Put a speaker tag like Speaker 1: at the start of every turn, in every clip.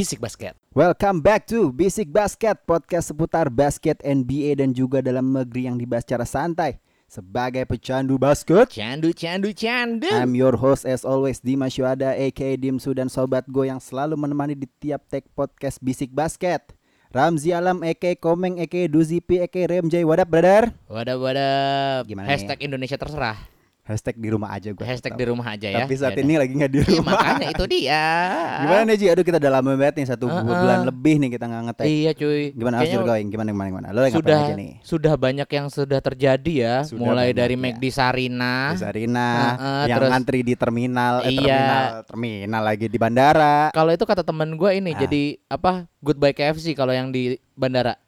Speaker 1: Bisik Basket.
Speaker 2: Welcome back to Basic Basket, podcast seputar basket NBA dan juga dalam negeri yang dibahas secara santai. Sebagai pecandu basket,
Speaker 1: Candu, candu, candu.
Speaker 2: I'm your host as always Dimas Yuada aka Dimsu dan Sobat Go yang selalu menemani di tiap tag podcast Bisik Basket. Ramzi Alam aka Komeng aka Duzipi aka Remjay, what up brother?
Speaker 1: Wadah, wadah.
Speaker 2: Gimana
Speaker 1: Hashtag Indonesia terserah.
Speaker 2: Hashtag di rumah aja gue.
Speaker 1: Hashtag di rumah aja ya.
Speaker 2: Tapi saat
Speaker 1: Yaudah.
Speaker 2: ini lagi nggak di
Speaker 1: Iya,
Speaker 2: rumah.
Speaker 1: makanya itu dia.
Speaker 2: Gimana nih Ji? Aduh kita udah lama banget nih satu
Speaker 1: Uh-uh.
Speaker 2: bulan lebih nih kita nggak ngetek.
Speaker 1: Iya cuy.
Speaker 2: Gimana
Speaker 1: Kayaknya
Speaker 2: your going? Gimana gimana gimana? Lo
Speaker 1: sudah
Speaker 2: aja nih?
Speaker 1: sudah banyak yang sudah terjadi ya.
Speaker 2: Sudah
Speaker 1: Mulai
Speaker 2: banyak
Speaker 1: dari
Speaker 2: ya.
Speaker 1: McD Sarina.
Speaker 2: Di Sarina
Speaker 1: Heeh,
Speaker 2: yang
Speaker 1: terus-
Speaker 2: ngantri di terminal, eh,
Speaker 1: Iya.
Speaker 2: terminal, terminal lagi di bandara.
Speaker 1: Kalau itu kata temen gue ini
Speaker 2: Ah.
Speaker 1: jadi apa? Goodbye KFC kalau yang di bandara.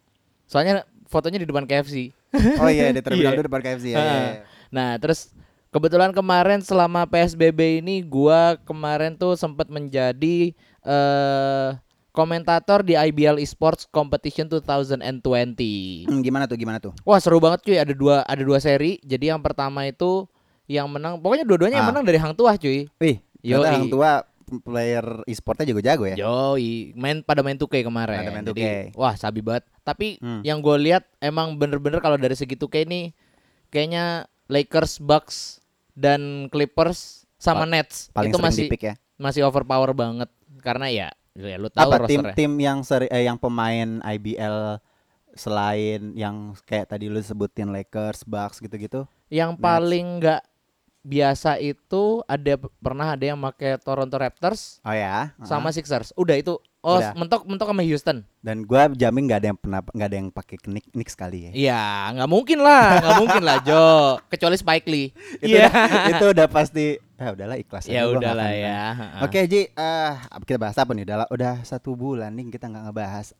Speaker 1: Soalnya fotonya di depan KFC.
Speaker 2: Oh iya di terminal
Speaker 1: Iya.
Speaker 2: itu depan KFC ya. Iya, iya.
Speaker 1: Nah, terus kebetulan kemarin selama PSBB ini gua kemarin tuh sempat menjadi eh komentator di IBL Esports Competition 2020.
Speaker 2: Hmm, gimana tuh gimana tuh?
Speaker 1: Wah, seru banget cuy, ada dua ada dua seri. Jadi yang pertama itu yang menang, pokoknya dua-duanya yang
Speaker 2: Ah.
Speaker 1: menang dari Hang Tuah cuy.
Speaker 2: Wih,
Speaker 1: Yoi.
Speaker 2: ternyata orang tua player e-sportnya juga jago ya.
Speaker 1: Yoi, main pada main 2K kemarin.
Speaker 2: Pada main
Speaker 1: Jadi,
Speaker 2: 2K.
Speaker 1: wah, sabi banget. Tapi
Speaker 2: Hmm.
Speaker 1: yang gue lihat emang bener-bener kalau dari segi 2K ini kayaknya Lakers, Bucks dan Clippers sama
Speaker 2: Pa-
Speaker 1: Nets
Speaker 2: Paling
Speaker 1: itu masih
Speaker 2: ya.
Speaker 1: masih overpower banget karena ya ya lu tahu
Speaker 2: Apa
Speaker 1: rosternya.
Speaker 2: tim-tim yang seri, eh, yang pemain IBL selain yang kayak tadi lu sebutin Lakers, Bucks gitu-gitu?
Speaker 1: Yang
Speaker 2: Nets.
Speaker 1: paling nggak biasa itu ada pernah ada yang pakai Toronto Raptors
Speaker 2: Oh ya.
Speaker 1: sama
Speaker 2: Heeh.
Speaker 1: Sixers. Udah itu. Oh,
Speaker 2: Udah.
Speaker 1: mentok mentok sama Houston.
Speaker 2: Dan gua jamin nggak ada yang pernah nggak ada yang pakai Knicks Knicks kali ya.
Speaker 1: Iya, nggak mungkin lah, nggak mungkin lah, Jo. Kecuali Spike Lee.
Speaker 2: itu
Speaker 1: Iya.
Speaker 2: udah, itu udah pasti ah udahlah ikhlas
Speaker 1: Ya udahlah ya.
Speaker 2: Oke Ji, eh kita bahas apa nih? Udah, udah satu bulan nih kita nggak ngebahas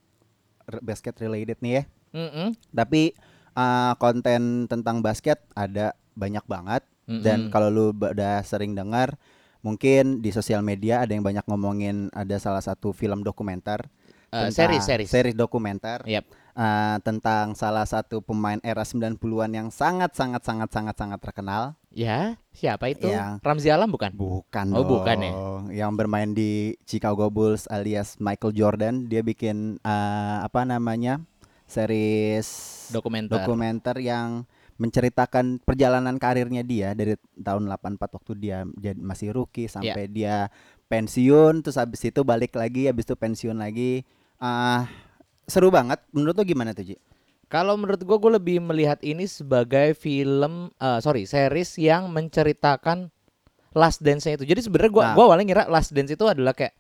Speaker 2: basket related nih ya.
Speaker 1: Mm-mm.
Speaker 2: Tapi eh, konten tentang basket ada banyak banget. Dan
Speaker 1: Mm-mm.
Speaker 2: kalau lu udah sering dengar, mungkin di sosial media ada yang banyak ngomongin ada salah satu film dokumenter.
Speaker 1: Eh,
Speaker 2: tentang-
Speaker 1: series, series.
Speaker 2: series dokumenter
Speaker 1: Yap.
Speaker 2: eh, tentang salah satu pemain era 90-an yang sangat sangat sangat sangat sangat terkenal.
Speaker 1: Ya, siapa itu?
Speaker 2: Yang-
Speaker 1: Ramzi Alam bukan?
Speaker 2: Bukan
Speaker 1: Oh, bukan ya?
Speaker 2: dong. Yang bermain di Chicago Bulls alias Michael Jordan, dia bikin eh, apa namanya? series
Speaker 1: Dokumenter.
Speaker 2: dokumenter yang menceritakan perjalanan karirnya dia dari tahun 84 waktu dia jadi masih rookie
Speaker 1: Iya.
Speaker 2: sampai dia pensiun terus habis itu balik lagi habis itu pensiun lagi. Ah, seru banget. Menurut lo gimana tuh, Ji?
Speaker 1: Kalau menurut gua gue lebih melihat ini sebagai film, eh, sorry, series yang menceritakan Last Dance-nya itu. Jadi sebenarnya gua
Speaker 2: Nah.
Speaker 1: gua awalnya ngira Last Dance itu adalah kayak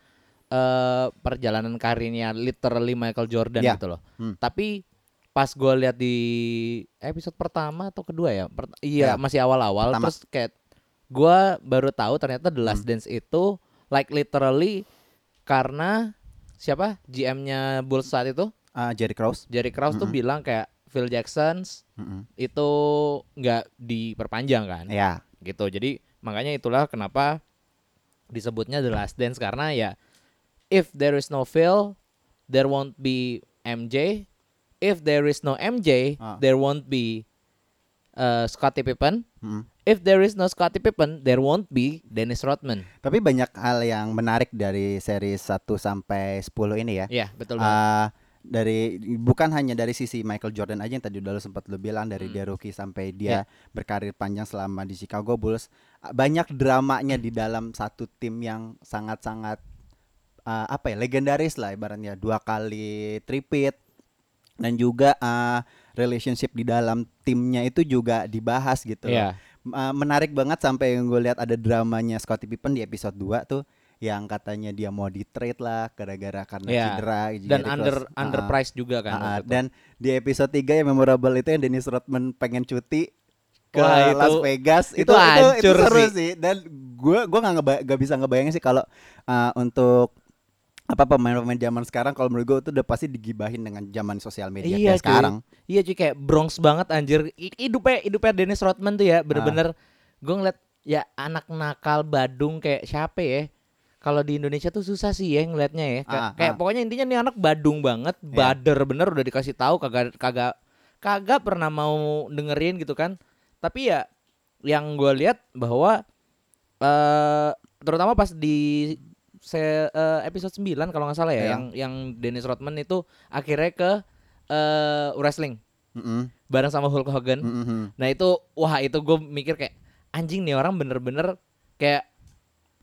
Speaker 1: eh perjalanan karirnya literally Michael Jordan
Speaker 2: Ya.
Speaker 1: gitu loh.
Speaker 2: Hmm.
Speaker 1: Tapi pas gua lihat di episode pertama atau kedua ya, per- iya
Speaker 2: Ya.
Speaker 1: masih awal-awal
Speaker 2: Pertama.
Speaker 1: terus kayak gua baru tahu ternyata The Last Dance itu like literally karena siapa GM-nya Bulls saat itu
Speaker 2: Ah, Jerry Krause.
Speaker 1: Jerry Krause tuh
Speaker 2: Mm-mm.
Speaker 1: bilang kayak Phil Jackson
Speaker 2: Mm-mm.
Speaker 1: itu nggak diperpanjang kan
Speaker 2: Ya.
Speaker 1: gitu jadi makanya itulah kenapa disebutnya The Last Dance karena ya if there is no Phil there won't be MJ if there is no MJ
Speaker 2: Ah.
Speaker 1: there won't be uh, Scottie Pippen
Speaker 2: Mm-mm.
Speaker 1: if there is no Scottie Pippen there won't be Dennis Rodman
Speaker 2: Tapi banyak hal yang menarik dari seri 1 sampai 10 ini ya.
Speaker 1: ya betul banget
Speaker 2: Ah, dari bukan hanya dari sisi Michael Jordan aja yang tadi udah lu sempat lu bilang dari
Speaker 1: Hmm.
Speaker 2: dia rookie sampai dia berkarir panjang selama di Chicago Bulls Ah, banyak dramanya di dalam satu tim yang sangat-sangat ah, apa ya legendaris lah ibaratnya dua kali tripit dan juga ah, relationship di dalam timnya itu juga dibahas gitu loh.
Speaker 1: ya
Speaker 2: Ah, menarik banget sampai yang gue lihat ada dramanya Scottie Pippen di episode 2 tuh yang katanya dia mau di trade lah gara-gara karena
Speaker 1: Iya.
Speaker 2: cedera
Speaker 1: dan
Speaker 2: Jerry
Speaker 1: under
Speaker 2: Krause. Ah,
Speaker 1: underpriced juga kan itu.
Speaker 2: dan di episode 3 yang memorable itu yang Dennis Rodman pengen cuti ke
Speaker 1: Wah, itu-
Speaker 2: Las Vegas
Speaker 1: itu
Speaker 2: itu itu, itu seru
Speaker 1: sih.
Speaker 2: sih. dan gue gua nggak nggak bisa ngebayangin sih kalau ah, untuk apa pemain-pemain zaman sekarang kalau menurut gue itu udah pasti digibahin dengan zaman sosial media
Speaker 1: Iya,
Speaker 2: kayak
Speaker 1: cuy.
Speaker 2: sekarang
Speaker 1: Iya cuy kayak Bronx banget anjir. Hidupnya hidupnya Dennis Rodman tuh ya bener-bener gue ngeliat ya anak nakal Badung kayak siapa ya. Kalau di Indonesia tuh susah sih ya ngeliatnya ya. Kayak,
Speaker 2: Ah,
Speaker 1: kayak
Speaker 2: ah.
Speaker 1: pokoknya intinya nih anak Badung banget,
Speaker 2: Iya.
Speaker 1: bader bener udah dikasih tahu kagak kagak kagak pernah mau dengerin gitu kan. Tapi ya yang gue lihat bahwa eh terutama pas di se eh, episode 9 kalau nggak salah ya
Speaker 2: Iya.
Speaker 1: yang yang Dennis Rodman itu akhirnya ke eh wrestling
Speaker 2: Mm-mm.
Speaker 1: bareng sama Hulk Hogan.
Speaker 2: Mm-mm.
Speaker 1: Nah itu wah itu gue mikir kayak anjing nih orang bener-bener kayak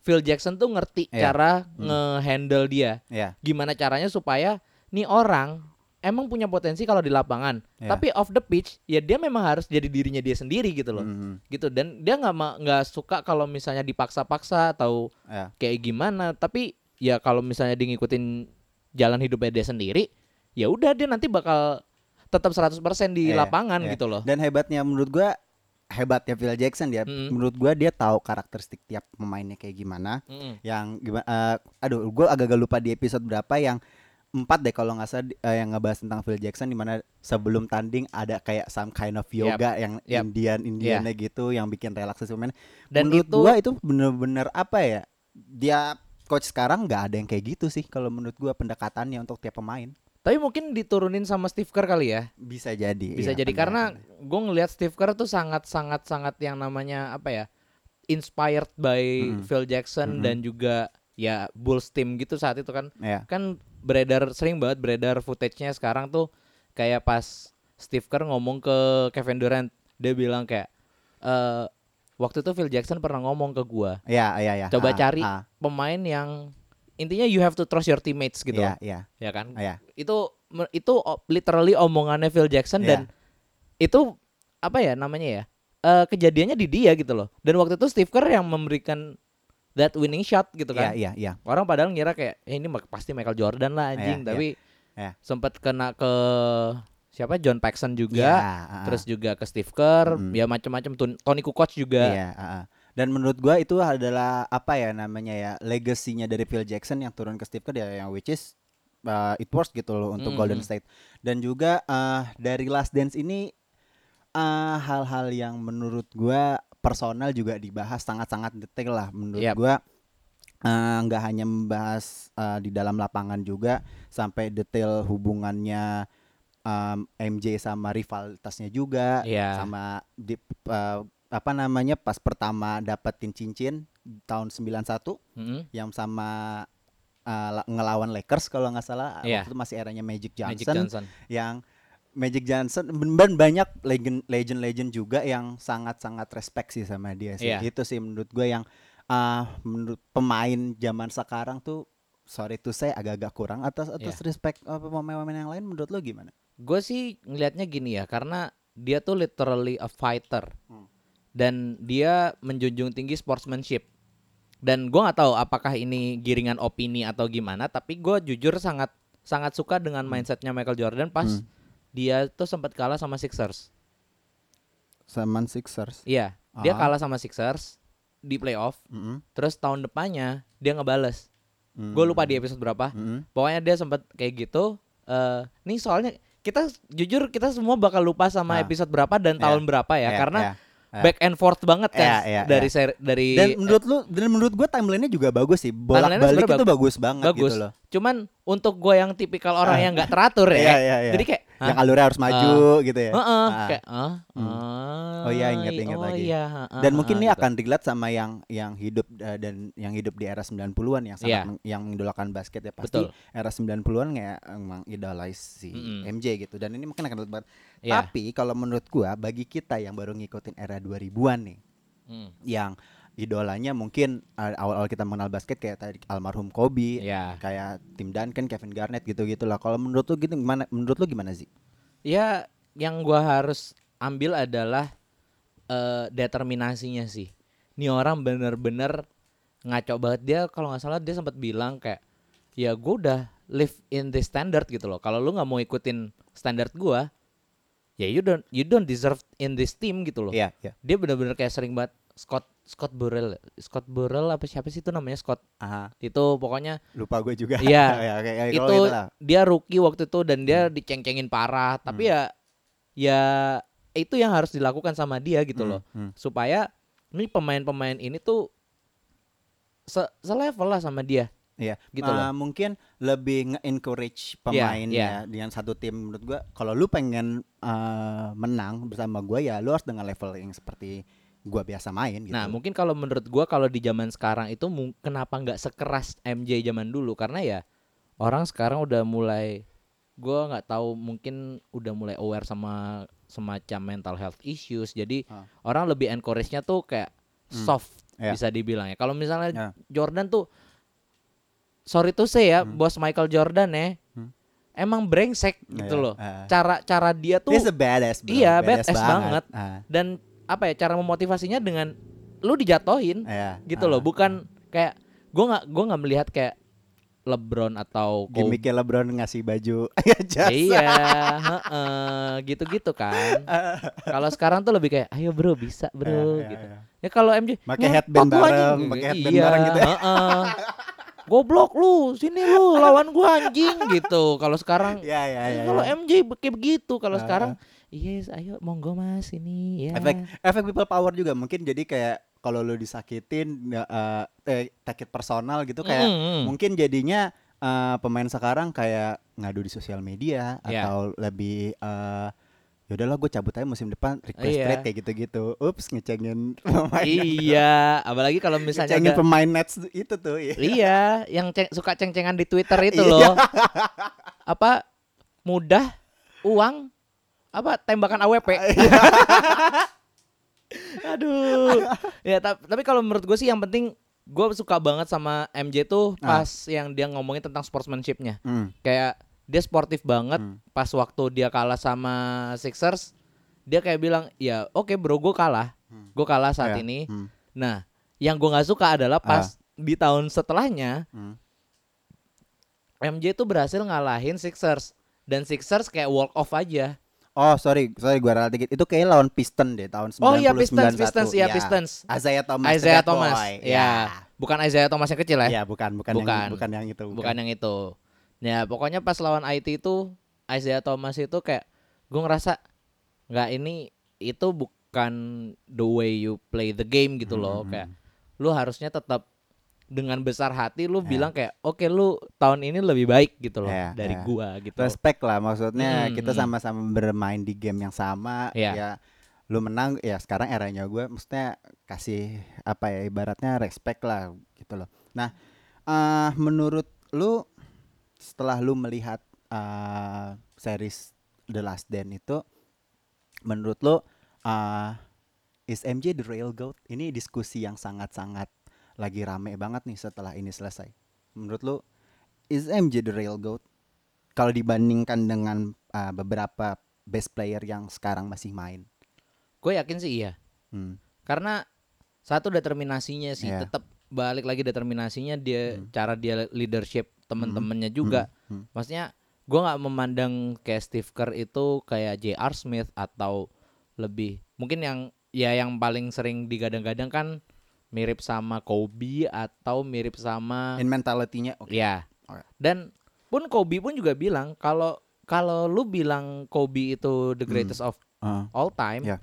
Speaker 1: Phil Jackson tuh ngerti
Speaker 2: Iya.
Speaker 1: cara nge-handle dia.
Speaker 2: Ya.
Speaker 1: Gimana caranya supaya nih orang emang punya potensi kalau di lapangan,
Speaker 2: Iya.
Speaker 1: tapi off the pitch ya dia memang harus jadi dirinya dia sendiri gitu loh.
Speaker 2: Mhm.
Speaker 1: Gitu dan dia nggak nggak suka kalau misalnya dipaksa-paksa atau
Speaker 2: Ya.
Speaker 1: kayak gimana, tapi ya kalau misalnya dia ngikutin jalan hidupnya dia sendiri, ya udah dia nanti bakal tetap 100% di
Speaker 2: Iya,
Speaker 1: lapangan
Speaker 2: iya.
Speaker 1: gitu loh.
Speaker 2: Dan hebatnya menurut gua hebatnya Phil Jackson dia
Speaker 1: Mm-mm.
Speaker 2: menurut gua dia tahu karakteristik tiap pemainnya kayak gimana
Speaker 1: Mm-mm.
Speaker 2: yang gimana eh, aduh gua agak-agak lupa di episode berapa yang empat deh kalau nggak salah eh, yang ngebahas tentang Phil Jackson di mana sebelum tanding ada kayak some kind of yoga yang
Speaker 1: Yap.
Speaker 2: Indian Indiannya gitu yang bikin relaksasi pemain
Speaker 1: Dan
Speaker 2: menurut
Speaker 1: itu
Speaker 2: gua itu bener-bener apa ya dia coach sekarang nggak ada yang kayak gitu sih kalau menurut gua pendekatannya untuk tiap pemain
Speaker 1: Tapi mungkin diturunin sama Steve Kerr kali ya.
Speaker 2: bisa jadi
Speaker 1: Bisa
Speaker 2: iya,
Speaker 1: jadi karena gue ngelihat Steve Kerr tuh sangat sangat sangat yang namanya apa ya? inspired by
Speaker 2: Mm-mm.
Speaker 1: Phil Jackson
Speaker 2: Mm-mm.
Speaker 1: dan juga ya Bulls team gitu saat itu kan.
Speaker 2: ya
Speaker 1: Kan beredar sering banget beredar footage-nya sekarang tuh kayak pas Steve Kerr ngomong ke Kevin Durant, dia bilang kayak eh waktu itu Phil Jackson pernah ngomong ke gua,
Speaker 2: ya ya ya
Speaker 1: coba
Speaker 2: Ah,
Speaker 1: cari
Speaker 2: ah,
Speaker 1: pemain yang intinya you have to trust your teammates gitu.
Speaker 2: ya ya
Speaker 1: Ya kan?
Speaker 2: ya
Speaker 1: itu itu literally omongannya Phil Jackson dan itu apa ya namanya ya Eh kejadiannya di dia gitu loh. Dan waktu itu Steve Kerr yang memberikan that winning shot gitu
Speaker 2: ya
Speaker 1: kan
Speaker 2: ya ya
Speaker 1: orang padahal ngira kayak eh, ini pasti Michael Jordan lah
Speaker 2: Iya,
Speaker 1: anjing
Speaker 2: iya,
Speaker 1: tapi
Speaker 2: iya.
Speaker 1: sempat kena ke siapa John Paxson juga
Speaker 2: ah, ah.
Speaker 1: terus juga ke Steve Kerr
Speaker 2: Mm.
Speaker 1: ya macam-macam Ton- Tony Kukoc juga
Speaker 2: Iya, ah, ah. Dan menurut gua itu adalah apa ya namanya ya legasinya dari Phil Jackson yang turun ke Steve Kerr ya yang which is uh, it works gitu loh untuk
Speaker 1: Mm,
Speaker 2: Golden. State. Dan juga uh, dari Last Dance ini uh, hal-hal yang menurut gua personal juga dibahas sangat-sangat detail lah menurut
Speaker 1: Yap.
Speaker 2: gua uh, nggak hanya membahas uh, di dalam lapangan juga sampai detail hubungannya um, MJ sama rivalitasnya juga
Speaker 1: Iya.
Speaker 2: sama di uh, apa namanya pas pertama dapetin cincin tahun 91
Speaker 1: Mm-mm.
Speaker 2: yang sama uh, la- ngelawan Lakers kalau nggak salah
Speaker 1: Iya.
Speaker 2: waktu itu masih eranya Magic Johnson,
Speaker 1: Magic Johnson
Speaker 2: yang Magic Johnson dan banyak legend legend legend juga yang sangat sangat respect sih sama dia sih
Speaker 1: Iya.
Speaker 2: itu sih menurut gue yang uh, menurut pemain zaman sekarang tuh sorry tuh saya agak-agak kurang atas atas
Speaker 1: Iya.
Speaker 2: respect apa pemain-pemain yang lain menurut lo gimana?
Speaker 1: Gue sih ngelihatnya gini ya, karena dia tuh literally a fighter
Speaker 2: Hmm.
Speaker 1: dan dia menjunjung tinggi sportsmanship. Dan gue nggak tahu apakah ini giringan opini atau gimana, tapi gue jujur sangat sangat suka dengan mindsetnya Michael Jordan pas
Speaker 2: Hmm.
Speaker 1: Dia tuh sempat kalah sama Sixers.
Speaker 2: Saman Sixers.
Speaker 1: Iya, dia
Speaker 2: Ah.
Speaker 1: kalah sama Sixers di playoff.
Speaker 2: Mm-mm.
Speaker 1: Terus tahun depannya dia ngebales.
Speaker 2: Mm.
Speaker 1: Gue lupa di episode berapa.
Speaker 2: Mm-mm.
Speaker 1: Pokoknya dia sempat kayak gitu. eh nih soalnya kita jujur kita semua bakal lupa sama
Speaker 2: Ah.
Speaker 1: episode berapa dan
Speaker 2: Iya.
Speaker 1: tahun berapa ya,
Speaker 2: Iya,
Speaker 1: karena
Speaker 2: iya.
Speaker 1: Back and forth banget kan
Speaker 2: Iya, iya,
Speaker 1: dari
Speaker 2: iya.
Speaker 1: seri- dari
Speaker 2: dan menurut lu dan menurut gua timelinenya juga bagus sih bolak balik itu bagus banget
Speaker 1: bagus.
Speaker 2: gitu loh
Speaker 1: cuman untuk gue yang tipikal orang
Speaker 2: Ah.
Speaker 1: yang nggak teratur ya.
Speaker 2: Iya, iya, iya.
Speaker 1: Jadi kayak
Speaker 2: yang alurnya harus maju gitu ya
Speaker 1: Heeh,
Speaker 2: Ah.
Speaker 1: kayak ah,
Speaker 2: Hmm.
Speaker 1: ah,
Speaker 2: Oh iya, ingat-ingat
Speaker 1: oh
Speaker 2: lagi.
Speaker 1: iya, ah,
Speaker 2: dan
Speaker 1: ah,
Speaker 2: mungkin
Speaker 1: ah,
Speaker 2: ini
Speaker 1: gitu.
Speaker 2: akan relate sama yang yang hidup uh, dan yang hidup di era 90-an yang sangat
Speaker 1: Iya.
Speaker 2: meng- yang mengidolakan basket ya pasti
Speaker 1: Betul.
Speaker 2: era 90-an kayak emang idolize si
Speaker 1: Mm-mm.
Speaker 2: MJ gitu dan ini mungkin akan relate banget.
Speaker 1: Iya.
Speaker 2: Tapi kalau menurut gua bagi kita yang baru ngikutin era 2000-an nih
Speaker 1: Hmm,
Speaker 2: yang idolanya mungkin uh, awal-awal kita mengenal basket kayak tadi almarhum Kobe
Speaker 1: Iya.
Speaker 2: kayak Tim Duncan, Kevin Garnett gitu-gitu lah. Kalau menurut lu gitu gimana? Menurut lu gimana sih?
Speaker 1: Ya, yang gua harus ambil adalah eh, determinasinya sih. Ini orang bener-bener ngaco banget dia kalau nggak salah dia sempat bilang kayak ya gua udah live in this standard gitu loh. Kalau lu nggak mau ikutin standar gua, ya you don't you don't deserve in this team gitu loh.
Speaker 2: Iya, iya.
Speaker 1: Dia bener-bener kayak sering banget Scott Scott Burrell, Scott Burrell apa siapa sih itu namanya Scott
Speaker 2: Aha,
Speaker 1: itu pokoknya
Speaker 2: lupa gue juga.
Speaker 1: Iya.
Speaker 2: ya, kayak, kayak
Speaker 1: itu
Speaker 2: gitu
Speaker 1: dia rookie waktu itu dan dia diceng-cengin parah tapi ya ya itu yang harus dilakukan sama dia gitu
Speaker 2: Hmm,
Speaker 1: loh
Speaker 2: hmm.
Speaker 1: supaya ini pemain-pemain ini tuh se selevel lah sama dia
Speaker 2: Iya,
Speaker 1: Gitu
Speaker 2: Uh,
Speaker 1: loh.
Speaker 2: mungkin lebih nge-encourage
Speaker 1: Iya,
Speaker 2: pemainnya dengan satu tim menurut gua kalau lu pengen uh, menang bersama gua ya lu harus dengan level yang seperti gua biasa main gitu.
Speaker 1: Nah, mungkin kalau menurut gua kalau di zaman sekarang itu kenapa nggak sekeras MJ zaman dulu karena ya orang sekarang udah mulai gua nggak tahu mungkin udah mulai aware sama semacam mental health issues. Jadi
Speaker 2: Ah.
Speaker 1: orang lebih encourage-nya tuh kayak
Speaker 2: Hmm,
Speaker 1: soft
Speaker 2: ya.
Speaker 1: bisa dibilang ya. Kalau misalnya
Speaker 2: Ya.
Speaker 1: Jordan tuh sorry tuh saya ya,
Speaker 2: Hmm.
Speaker 1: bos Michael Jordan ya.
Speaker 2: Hmm.
Speaker 1: Emang brengsek gitu
Speaker 2: Ya,
Speaker 1: loh.
Speaker 2: ah.
Speaker 1: Cara cara dia tuh
Speaker 2: badass bro.
Speaker 1: Iya, badass banget.
Speaker 2: Ah,
Speaker 1: dan apa ya cara memotivasinya dengan lu dijatohin
Speaker 2: iya.
Speaker 1: gitu
Speaker 2: Ah.
Speaker 1: loh bukan kayak gua nggak gua nggak melihat kayak LeBron atau
Speaker 2: Gimiknya LeBron ngasih baju jasa.
Speaker 1: iya heeh, gitu-gitu kan kalau sekarang tuh lebih kayak ayo bro bisa bro
Speaker 2: Iya, iya,
Speaker 1: gitu
Speaker 2: iya.
Speaker 1: ya kalau MJ
Speaker 2: Pakai
Speaker 1: "Ngapa
Speaker 2: headband
Speaker 1: gua anjing?"
Speaker 2: bareng, pakai headband
Speaker 1: iya,
Speaker 2: bareng gitu ya.
Speaker 1: goblok lu sini lu lawan gua anjing gitu kalau sekarang
Speaker 2: Iya, iya, iya.
Speaker 1: kalau
Speaker 2: iya.
Speaker 1: MJ kayak begitu kalau
Speaker 2: Ah.
Speaker 1: sekarang yes ayo monggo mas ini ya
Speaker 2: efek efek people power juga mungkin jadi kayak kalau lu disakitin ya, eh, eh take it personal gitu kayak
Speaker 1: Mm-mm.
Speaker 2: mungkin jadinya eh, pemain sekarang kayak ngadu di sosial media
Speaker 1: Iya.
Speaker 2: atau lebih eh ya udahlah gue cabut aja musim depan request
Speaker 1: Iya.
Speaker 2: trade kayak gitu-gitu. Ups ngecengin pemain.
Speaker 1: iya apalagi kalau misalnya
Speaker 2: ngecengin
Speaker 1: ada-
Speaker 2: pemain Nets itu tuh. Iya.
Speaker 1: iya yang ceng- suka ceng-cengan di Twitter itu
Speaker 2: Iya.
Speaker 1: loh apa mudah uang apa tembakan AWP aduh ya ta- tapi kalau menurut gue sih yang penting gue suka banget sama MJ tuh
Speaker 2: Ah.
Speaker 1: pas yang dia ngomongin tentang sportsmanshipnya
Speaker 2: Hmm.
Speaker 1: kayak dia sportif banget
Speaker 2: Hmm.
Speaker 1: pas waktu dia kalah sama Sixers dia kayak bilang ya oke bro gue kalah
Speaker 2: Hmm.
Speaker 1: gue kalah saat
Speaker 2: Iya.
Speaker 1: ini
Speaker 2: Hmm.
Speaker 1: nah yang gue nggak suka adalah pas di tahun setelahnya
Speaker 2: Hmm.
Speaker 1: MJ tuh berhasil ngalahin Sixers dan Sixers kayak walk off aja.
Speaker 2: Oh sorry, sorry gue ralat dikit. Itu kayak lawan Piston deh tahun 90
Speaker 1: Oh iya Pistons, Pistons, iya Pistons.
Speaker 2: Isaiah Thomas.
Speaker 1: Isaiah Thomas,
Speaker 2: boy.
Speaker 1: ya. Bukan Isaiah Thomas yang kecil ya,
Speaker 2: Iya, bukan, bukan,
Speaker 1: Bukan.
Speaker 2: yang bukan yang itu.
Speaker 1: bukan yang itu. Ya pokoknya pas lawan IT itu Isaiah Thomas itu kayak gue ngerasa nggak ini itu bukan the way you play the game gitu loh.
Speaker 2: Hmm.
Speaker 1: Kayak lu harusnya tetap dengan besar hati lu
Speaker 2: Ya.
Speaker 1: bilang kayak oke lu tahun ini lebih baik gitu loh
Speaker 2: Ya,
Speaker 1: dari
Speaker 2: ya.
Speaker 1: gua gitu.
Speaker 2: respect lah maksudnya
Speaker 1: Hmm,
Speaker 2: kita
Speaker 1: hmm.
Speaker 2: sama-sama bermain di game yang sama
Speaker 1: Iya.
Speaker 2: ya lu menang ya sekarang eranya gue maksudnya kasih apa ya ibaratnya respect lah gitu loh nah eh menurut lu setelah lu melihat eh series The Last Dance itu menurut lu eh is MJ the real goat ini diskusi yang sangat-sangat lagi rame banget nih setelah ini selesai menurut lu is MJ the real goat kalau dibandingkan dengan uh, beberapa best player yang sekarang masih main.
Speaker 1: Gue yakin sih iya.
Speaker 2: Hmm.
Speaker 1: karena satu determinasinya sih
Speaker 2: Iya.
Speaker 1: tetap balik lagi determinasinya dia
Speaker 2: Hmm.
Speaker 1: cara dia leadership temen-temennya juga
Speaker 2: Hmm.
Speaker 1: maksudnya gua nggak memandang kayak Steve Kerr itu kayak J.R. Smith atau lebih mungkin yang ya yang paling sering digadang-gadang kan mirip sama Kobe atau mirip sama
Speaker 2: In mentality-nya oke.
Speaker 1: ya
Speaker 2: Oke.
Speaker 1: dan pun Kobe pun juga bilang kalau kalau lu bilang Kobe itu the
Speaker 2: Hmm.
Speaker 1: greatest of
Speaker 2: Uh,
Speaker 1: all time,
Speaker 2: Ya.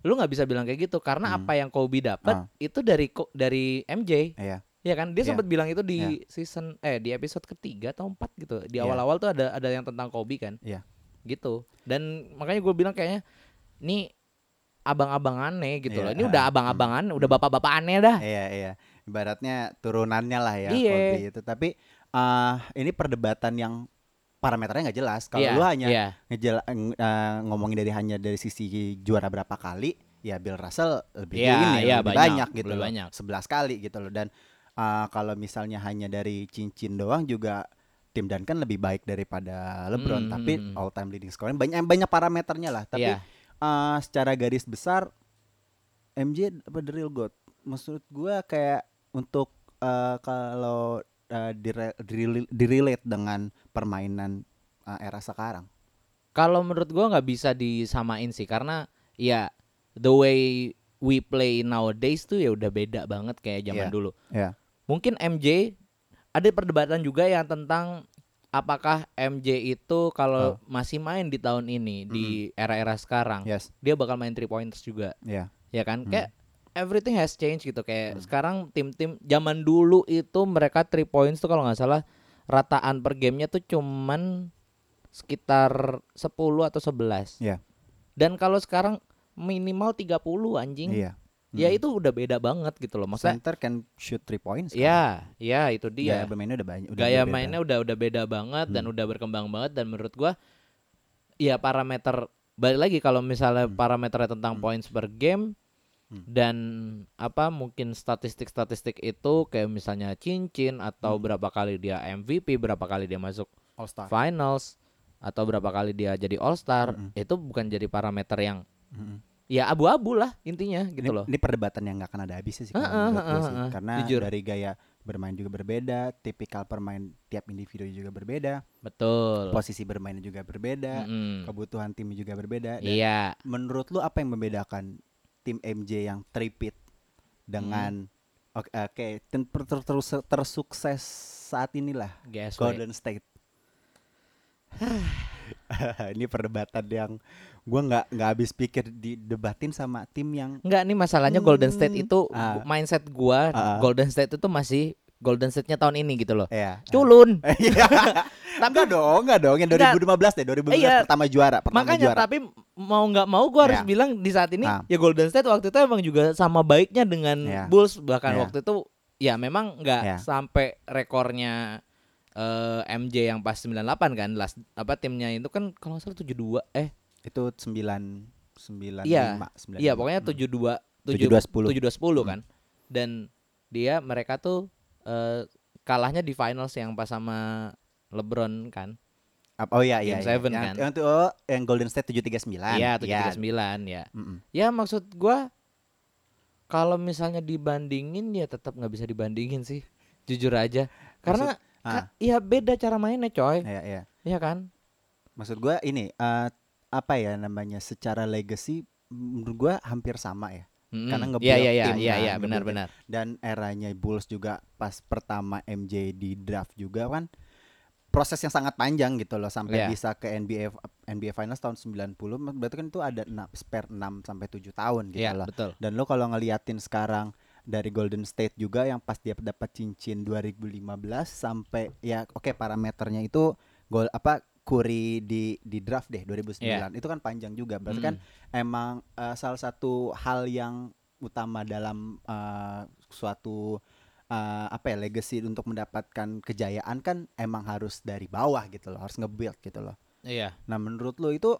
Speaker 1: Lu nggak bisa bilang kayak gitu karena
Speaker 2: Hmm.
Speaker 1: apa yang Kobe dapat
Speaker 2: Ah.
Speaker 1: itu dari dari MJ,
Speaker 2: iya.
Speaker 1: ya kan? Dia
Speaker 2: Iya.
Speaker 1: sempat bilang itu di season eh di episode ketiga atau empat gitu. Di
Speaker 2: Iya.
Speaker 1: awal-awal tuh ada ada yang tentang Kobe kan?
Speaker 2: Iya.
Speaker 1: Gitu. Dan makanya gue bilang kayaknya nih abang-abang aneh gitu
Speaker 2: Iya,
Speaker 1: loh. Ini
Speaker 2: ah,
Speaker 1: udah
Speaker 2: hmm.
Speaker 1: abang-abang aneh, udah bapak-bapak aneh dah.
Speaker 2: Iya, iya. Ibaratnya turunannya lah ya
Speaker 1: Iya.
Speaker 2: Kobe itu. Tapi uh, ini perdebatan yang parameternya nggak jelas. Kalau
Speaker 1: Iya,
Speaker 2: lu hanya
Speaker 1: iya.
Speaker 2: ngejela- ng- uh, ngomongin dari hanya dari sisi juara berapa kali, ya Bill Russell lebih
Speaker 1: Iya,
Speaker 2: ini
Speaker 1: iya,
Speaker 2: lebih
Speaker 1: banyak,
Speaker 2: banyak, gitu
Speaker 1: lebih
Speaker 2: loh.
Speaker 1: banyak.
Speaker 2: 11 kali gitu loh dan uh, kalau misalnya hanya dari cincin doang juga tim Duncan lebih baik daripada LeBron
Speaker 1: Hmm,
Speaker 2: tapi all time leading scoring banyak banyak parameternya lah tapi
Speaker 1: Iya.
Speaker 2: uh, secara garis besar MJ apa the real god maksud gua kayak untuk uh, kalau uh, dire- direl- direlate dengan permainan uh, era sekarang
Speaker 1: Kalau menurut gua nggak bisa disamain sih karena ya the way we play nowadays tuh ya udah beda banget kayak zaman
Speaker 2: Iya.
Speaker 1: dulu.
Speaker 2: ya
Speaker 1: Mungkin MJ ada perdebatan juga yang tentang apakah MJ itu kalau
Speaker 2: Oh.
Speaker 1: masih main di tahun ini di era-era sekarang
Speaker 2: yes
Speaker 1: dia bakal main three pointers juga
Speaker 2: ya
Speaker 1: ya kan
Speaker 2: Hmm.
Speaker 1: kayak everything has changed gitu kayak sekarang tim-tim zaman dulu itu mereka three points tuh kalau nggak salah rataan per gamenya tuh cuman sekitar 10 atau 11
Speaker 2: Iya.
Speaker 1: dan kalau sekarang minimal 30 anjing
Speaker 2: iya
Speaker 1: ya
Speaker 2: Hmm.
Speaker 1: itu udah beda banget gitu loh. Maksudnya
Speaker 2: Center can shoot three points. kan?
Speaker 1: ya, ya itu
Speaker 2: Gaya
Speaker 1: dia.
Speaker 2: bermainnya udah banyak. udah
Speaker 1: Gaya
Speaker 2: berbeda.
Speaker 1: mainnya udah udah beda banget dan
Speaker 2: Hmm.
Speaker 1: udah berkembang banget dan menurut gua ya parameter balik lagi kalau misalnya
Speaker 2: Hmm.
Speaker 1: parameternya tentang
Speaker 2: Hmm.
Speaker 1: points per game
Speaker 2: Hmm.
Speaker 1: dan apa mungkin statistik-statistik itu kayak misalnya cincin atau
Speaker 2: Hmm.
Speaker 1: berapa kali dia MVP, berapa kali dia masuk
Speaker 2: All Star.
Speaker 1: finals atau berapa kali dia jadi All Star
Speaker 2: Mm-mm.
Speaker 1: itu bukan jadi parameter yang
Speaker 2: Mm-mm.
Speaker 1: ya abu-abu lah intinya gitu
Speaker 2: ini,
Speaker 1: loh.
Speaker 2: ini perdebatan yang nggak akan ada habisnya sih,
Speaker 1: Heeh,
Speaker 2: menurut gue
Speaker 1: heeh,
Speaker 2: sih.
Speaker 1: heeh.
Speaker 2: karena
Speaker 1: Jujur.
Speaker 2: dari gaya bermain juga berbeda, tipikal permain tiap individu juga berbeda,
Speaker 1: Betul.
Speaker 2: posisi bermainnya juga berbeda,
Speaker 1: Mm-mm.
Speaker 2: kebutuhan tim juga berbeda. Dan
Speaker 1: Iya.
Speaker 2: menurut lu apa yang membedakan tim MJ yang tripit dengan
Speaker 1: Hmm.
Speaker 2: oke oke tim ter- ter- ter- tersukses saat inilah
Speaker 1: GSW.
Speaker 2: Golden State. ini perdebatan yang gua nggak nggak habis pikir didebatin sama tim yang
Speaker 1: Enggak nih masalahnya Golden State
Speaker 2: Hmm.
Speaker 1: itu
Speaker 2: Ah.
Speaker 1: gu- mindset gua
Speaker 2: Ah.
Speaker 1: Golden State itu masih Golden State-nya tahun ini gitu loh.
Speaker 2: ya
Speaker 1: Culun.
Speaker 2: Iya.
Speaker 1: Tapi
Speaker 2: enggak dong, enggak dong. Yang
Speaker 1: Enggak.
Speaker 2: 2015 deh, 2015
Speaker 1: Iya.
Speaker 2: pertama juara, pertama
Speaker 1: Makanya
Speaker 2: juara.
Speaker 1: tapi mau nggak mau gua harus
Speaker 2: Ya.
Speaker 1: bilang di saat ini
Speaker 2: Ah.
Speaker 1: ya Golden State waktu itu emang juga sama baiknya dengan
Speaker 2: Ya.
Speaker 1: Bulls bahkan
Speaker 2: Ya.
Speaker 1: waktu itu ya memang nggak
Speaker 2: Ya.
Speaker 1: sampai rekornya eh, MJ yang pas 98 kan last apa timnya itu kan kalau salah 72 eh
Speaker 2: Itu 9 9
Speaker 1: Iya.
Speaker 2: 5, 9
Speaker 1: iya pokoknya 72 7
Speaker 2: 72 10.
Speaker 1: 72 10
Speaker 2: Hmm.
Speaker 1: kan. Dan dia mereka tuh eh, kalahnya di finals yang pas sama LeBron kan.
Speaker 2: Oh iya iya.
Speaker 1: Game
Speaker 2: iya.
Speaker 1: seven
Speaker 2: yang,
Speaker 1: kan.
Speaker 2: Yang oh, yang Golden State 739.
Speaker 1: Iya 739 ya.
Speaker 2: Mm-mm.
Speaker 1: Ya maksud gua kalau misalnya dibandingin ya tetap nggak bisa dibandingin sih. Jujur aja. Karena
Speaker 2: ah.
Speaker 1: ka- ya beda cara mainnya coy.
Speaker 2: Iya iya.
Speaker 1: Iya kan?
Speaker 2: Maksud gua ini eh, apa ya namanya secara legacy menurut gua hampir sama ya.
Speaker 1: Mm-mm.
Speaker 2: Karena
Speaker 1: Iya
Speaker 2: nge-build
Speaker 1: iya iya
Speaker 2: tim
Speaker 1: iya
Speaker 2: kan,
Speaker 1: iya
Speaker 2: nge-build
Speaker 1: benar-benar.
Speaker 2: Dan eranya Bulls juga pas pertama MJ di draft juga kan proses yang sangat panjang gitu loh sampai
Speaker 1: Iya.
Speaker 2: bisa ke NBA NBA Finals tahun 90 berarti kan itu ada 6 spare 6 sampai 7 tahun gitu
Speaker 1: Iya
Speaker 2: loh.
Speaker 1: betul.
Speaker 2: Dan lo kalau ngeliatin sekarang dari Golden State juga yang pas dia dapat cincin 2015 sampai ya oke parameternya itu gol apa Curry di di draft deh 2009
Speaker 1: Iya.
Speaker 2: itu kan panjang juga berarti kan
Speaker 1: Mm.
Speaker 2: emang eh, salah satu hal yang utama dalam eh, suatu eh, apa ya legacy untuk mendapatkan kejayaan kan emang harus dari bawah gitu loh harus nge-build gitu loh
Speaker 1: Iya.
Speaker 2: nah menurut lo itu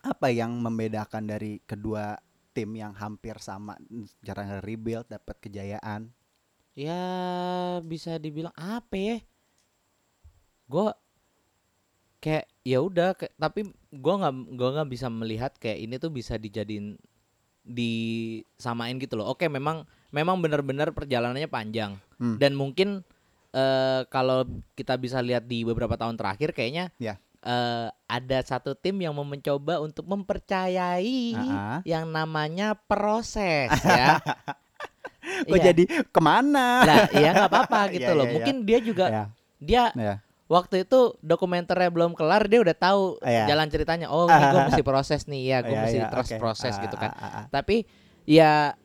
Speaker 2: apa yang membedakan dari kedua tim yang hampir sama cara nge-rebuild dapat kejayaan
Speaker 1: Ya bisa dibilang apa ya? Gue kayak ya udah, tapi gua nggak gua nggak bisa melihat kayak ini tuh bisa dijadiin disamain gitu loh. Oke, memang memang benar-benar perjalanannya panjang
Speaker 2: Hmm.
Speaker 1: dan mungkin eh, kalau kita bisa lihat di beberapa tahun terakhir kayaknya
Speaker 2: Ya.
Speaker 1: eh, ada satu tim yang mau mencoba untuk mempercayai
Speaker 2: Ah-ah.
Speaker 1: yang namanya proses ya.
Speaker 2: kok
Speaker 1: Iya.
Speaker 2: jadi ke mana
Speaker 1: lah iya nggak apa-apa gitu
Speaker 2: Iya,
Speaker 1: loh
Speaker 2: iya, iya.
Speaker 1: mungkin dia juga
Speaker 2: ya
Speaker 1: dia
Speaker 2: ya
Speaker 1: waktu itu dokumenternya belum kelar dia udah tahu
Speaker 2: Iya.
Speaker 1: jalan ceritanya oh ini gue mesti proses nih ya gue
Speaker 2: Ya,
Speaker 1: mesti
Speaker 2: ya,
Speaker 1: trust
Speaker 2: oke.
Speaker 1: proses
Speaker 2: Ah,
Speaker 1: gitu kan
Speaker 2: ah, ah, ah.
Speaker 1: tapi ya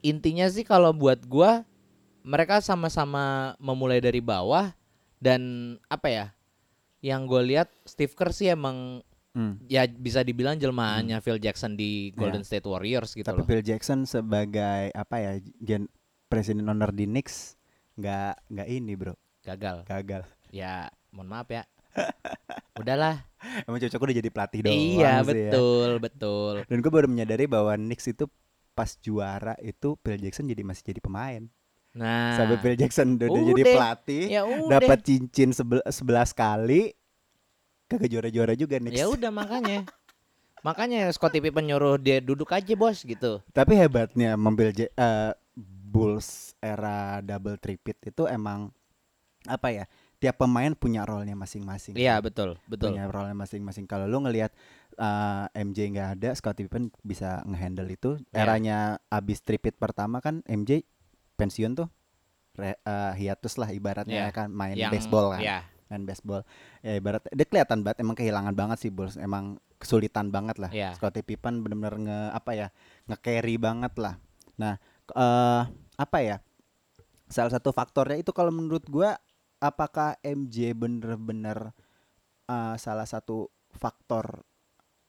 Speaker 1: intinya sih kalau buat gua mereka sama-sama memulai dari bawah dan apa ya yang gue lihat Steve Kerr sih emang
Speaker 2: Hmm.
Speaker 1: ya bisa dibilang jelmaannya Phil Jackson di Golden State Warriors gitu
Speaker 2: Tapi
Speaker 1: loh
Speaker 2: Phil Jackson sebagai apa ya gen presiden owner di Knicks nggak nggak ini bro
Speaker 1: gagal
Speaker 2: gagal.
Speaker 1: Ya mohon maaf ya udahlah
Speaker 2: Emang cocok udah jadi pelatih doang
Speaker 1: iya
Speaker 2: sih ya.
Speaker 1: betul betul
Speaker 2: Dan gue baru menyadari bahwa Knicks itu pas juara itu Phil Jackson jadi masih jadi pemain.
Speaker 1: nah
Speaker 2: Sampai Phil Jackson udah, udah jadi pelatih,
Speaker 1: ya
Speaker 2: dapat cincin sebel- 11 kali, kagak juara-juara juga Knicks.
Speaker 1: ya udah makanya makanya Scottie Pippen nyuruh dia duduk aja bos gitu
Speaker 2: Tapi hebatnya mobil J- eh, Bulls era double tripit itu emang apa ya? Tiap pemain punya role-nya masing-masing.
Speaker 1: iya betul betul
Speaker 2: punya role masing-masing. Kalau lu ngelihat uh, MJ nggak ada, Scottie Pippen bisa ngehandle itu.
Speaker 1: Ya.
Speaker 2: Eranya abis tripit pertama kan MJ pensiun tuh, Re, uh, hiatus lah ibaratnya
Speaker 1: Ya.
Speaker 2: kan main
Speaker 1: yang
Speaker 2: baseball kan,
Speaker 1: ya
Speaker 2: main baseball. Ya ibarat dia kelihatan banget emang kehilangan banget sih Bulls, emang kesulitan banget lah.
Speaker 1: Ya.
Speaker 2: Scottie Pippen bener-bener nge apa ya nge carry banget lah. Nah eh apa ya? Salah satu faktornya itu kalau menurut gua apakah MJ bener-bener eh, salah satu faktor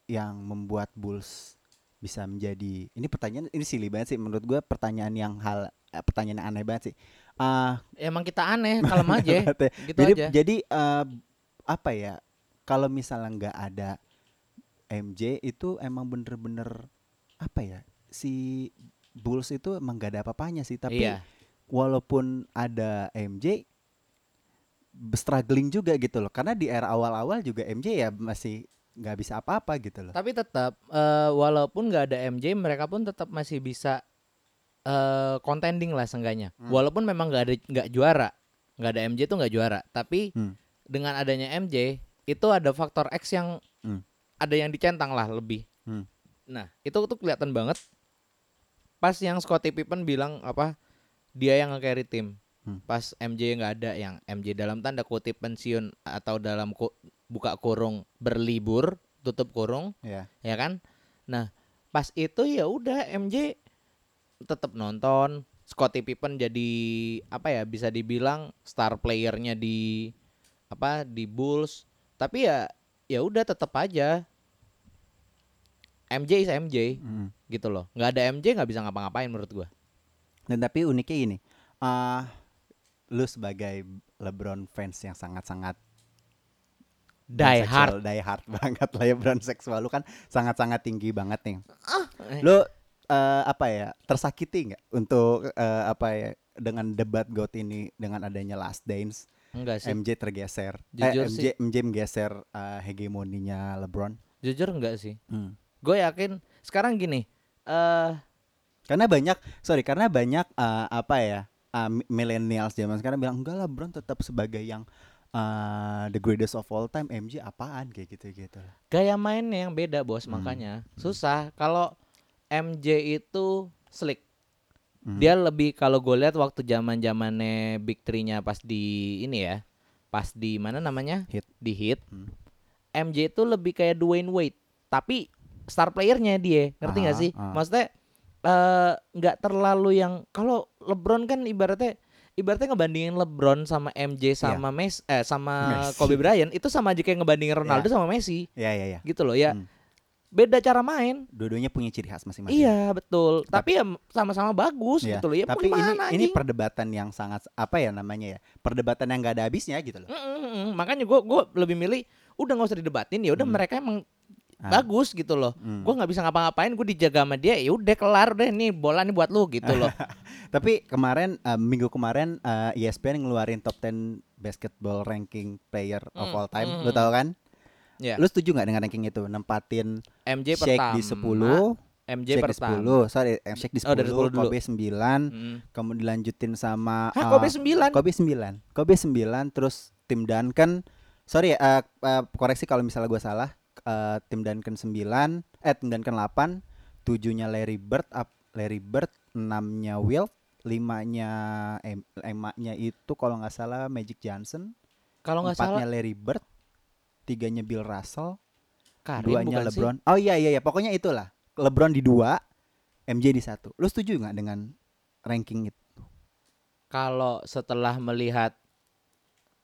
Speaker 2: yang membuat Bulls bisa menjadi ini pertanyaan ini silly banget sih menurut gue pertanyaan yang hal eh, pertanyaan yang aneh banget sih. Ah,
Speaker 1: Emang kita aneh, kalem aja. gitu
Speaker 2: jadi
Speaker 1: aja.
Speaker 2: jadi eh, apa ya? Kalau misalnya nggak ada MJ itu emang bener-bener apa ya? Si Bulls itu emang gak ada apa-apanya sih, tapi
Speaker 1: iya.
Speaker 2: walaupun ada MJ struggling juga gitu loh. Karena di era awal-awal juga MJ ya masih nggak bisa apa-apa gitu loh.
Speaker 1: Tapi tetap eh, walaupun nggak ada MJ, mereka pun tetap masih bisa eh contending lah seenggaknya.
Speaker 2: Hmm.
Speaker 1: Walaupun memang nggak ada nggak juara, nggak ada MJ tuh nggak juara. Tapi
Speaker 2: Hmm.
Speaker 1: dengan adanya MJ itu ada faktor X yang
Speaker 2: Hmm.
Speaker 1: ada yang dicentang lah lebih.
Speaker 2: Hmm.
Speaker 1: Nah itu tuh kelihatan banget. Pas yang Scottie Pippen bilang apa dia yang nge-carry tim.
Speaker 2: Hmm.
Speaker 1: Pas MJ nggak ada yang MJ dalam tanda kutip pensiun atau dalam ku- buka kurung berlibur tutup kurung
Speaker 2: Ya.
Speaker 1: ya kan nah pas itu ya udah MJ tetap nonton Scottie Pippen jadi apa ya bisa dibilang star playernya di apa di Bulls tapi ya ya udah tetap aja MJ is MJ
Speaker 2: Mm.
Speaker 1: gitu loh nggak ada MJ nggak bisa ngapa-ngapain menurut gua
Speaker 2: Dan tapi uniknya ini, ah lu sebagai LeBron fans yang sangat-sangat
Speaker 1: die hard.
Speaker 2: die hard banget LeBron seksual lu kan sangat-sangat tinggi banget nih.
Speaker 1: Eh,
Speaker 2: Lu eh, apa ya tersakiti nggak untuk eh, apa ya dengan debat GOAT ini dengan adanya Last Dance?
Speaker 1: Enggak sih.
Speaker 2: MJ tergeser,
Speaker 1: Jujur
Speaker 2: eh, MJ MJ menggeser eh, hegemoninya LeBron.
Speaker 1: jujur enggak sih.
Speaker 2: Hmm.
Speaker 1: gue yakin sekarang gini eh
Speaker 2: Karena banyak, sorry, karena banyak eh, apa ya mi- millennials zaman sekarang bilang enggak lah LeBron tetap sebagai yang eh, the greatest of all time MJ apaan kayak gitu gitu.
Speaker 1: gaya mainnya yang beda bos
Speaker 2: Hmm.
Speaker 1: makanya susah kalau MJ itu slick
Speaker 2: Hmm.
Speaker 1: dia lebih kalau gue lihat waktu zaman zamannya Big Three-nya pas di ini ya pas di mana namanya
Speaker 2: Heat.
Speaker 1: di hit
Speaker 2: Hmm.
Speaker 1: MJ itu lebih kayak Dwayne Wade tapi star playernya dia ngerti nggak
Speaker 2: Aha,
Speaker 1: sih
Speaker 2: aha.
Speaker 1: maksudnya eh, nggak terlalu yang kalau LeBron kan ibaratnya ibaratnya ngebandingin LeBron sama MJ sama Messi eh sama
Speaker 2: Messi.
Speaker 1: Kobe Bryant itu sama aja kayak ngebandingin Ronaldo sama Messi
Speaker 2: Ya ya ya.
Speaker 1: gitu loh ya
Speaker 2: Hmm.
Speaker 1: beda cara main
Speaker 2: Dua-duanya punya ciri khas masing-masing.
Speaker 1: iya betul tapi, ya sama-sama bagus
Speaker 2: Iya,
Speaker 1: gitu loh ya
Speaker 2: Tapi ini ini perdebatan yang sangat apa ya namanya ya? Perdebatan yang nggak ada habisnya gitu loh.
Speaker 1: Mm, mm, mm. makanya gue gua lebih milih udah nggak usah didebatin ya udah
Speaker 2: Hmm.
Speaker 1: mereka emang
Speaker 2: Ah.
Speaker 1: bagus gitu loh
Speaker 2: Hmm.
Speaker 1: gue nggak bisa ngapa-ngapain gue dijaga sama dia ya udah kelar deh nih bola nih buat lu gitu loh
Speaker 2: Tapi kemarin eh, minggu kemarin eh, ESPN ngeluarin top 10 basketball ranking player of
Speaker 1: Hmm,
Speaker 2: all time.
Speaker 1: hmm,
Speaker 2: Lu
Speaker 1: hmm.
Speaker 2: tahu kan?
Speaker 1: ya
Speaker 2: Lu setuju nggak dengan ranking itu? Nempatin
Speaker 1: MJ
Speaker 2: Shake
Speaker 1: pertama
Speaker 2: di 10,
Speaker 1: MJ
Speaker 2: Shake di
Speaker 1: pertama
Speaker 2: 10, sorry, eh, Shake di 10,
Speaker 1: Oh, dari 10 dulu.
Speaker 2: Kobe 9,
Speaker 1: Mm.
Speaker 2: kemudian dilanjutin sama
Speaker 1: Hah, Kobe 9
Speaker 2: Kobe 9. Kobe 9 terus tim Duncan sorry eh, eh, koreksi kalau misalnya gua salah eh, tim Duncan 9 eh tim Duncan 8 tujuhnya Larry Bird up Larry Bird 6-nya Wilt 5-nya em, emaknya itu kalau nggak salah Magic Johnson
Speaker 1: kalau nggak salah
Speaker 2: empatnya Larry Bird tiganya Bill Russell
Speaker 1: Karim
Speaker 2: duanya
Speaker 1: bukan sih?
Speaker 2: LeBron. Oh iya iya iya pokoknya itulah. LeBron di dua MJ di satu. Lu setuju nggak dengan ranking itu?
Speaker 1: Kalau setelah melihat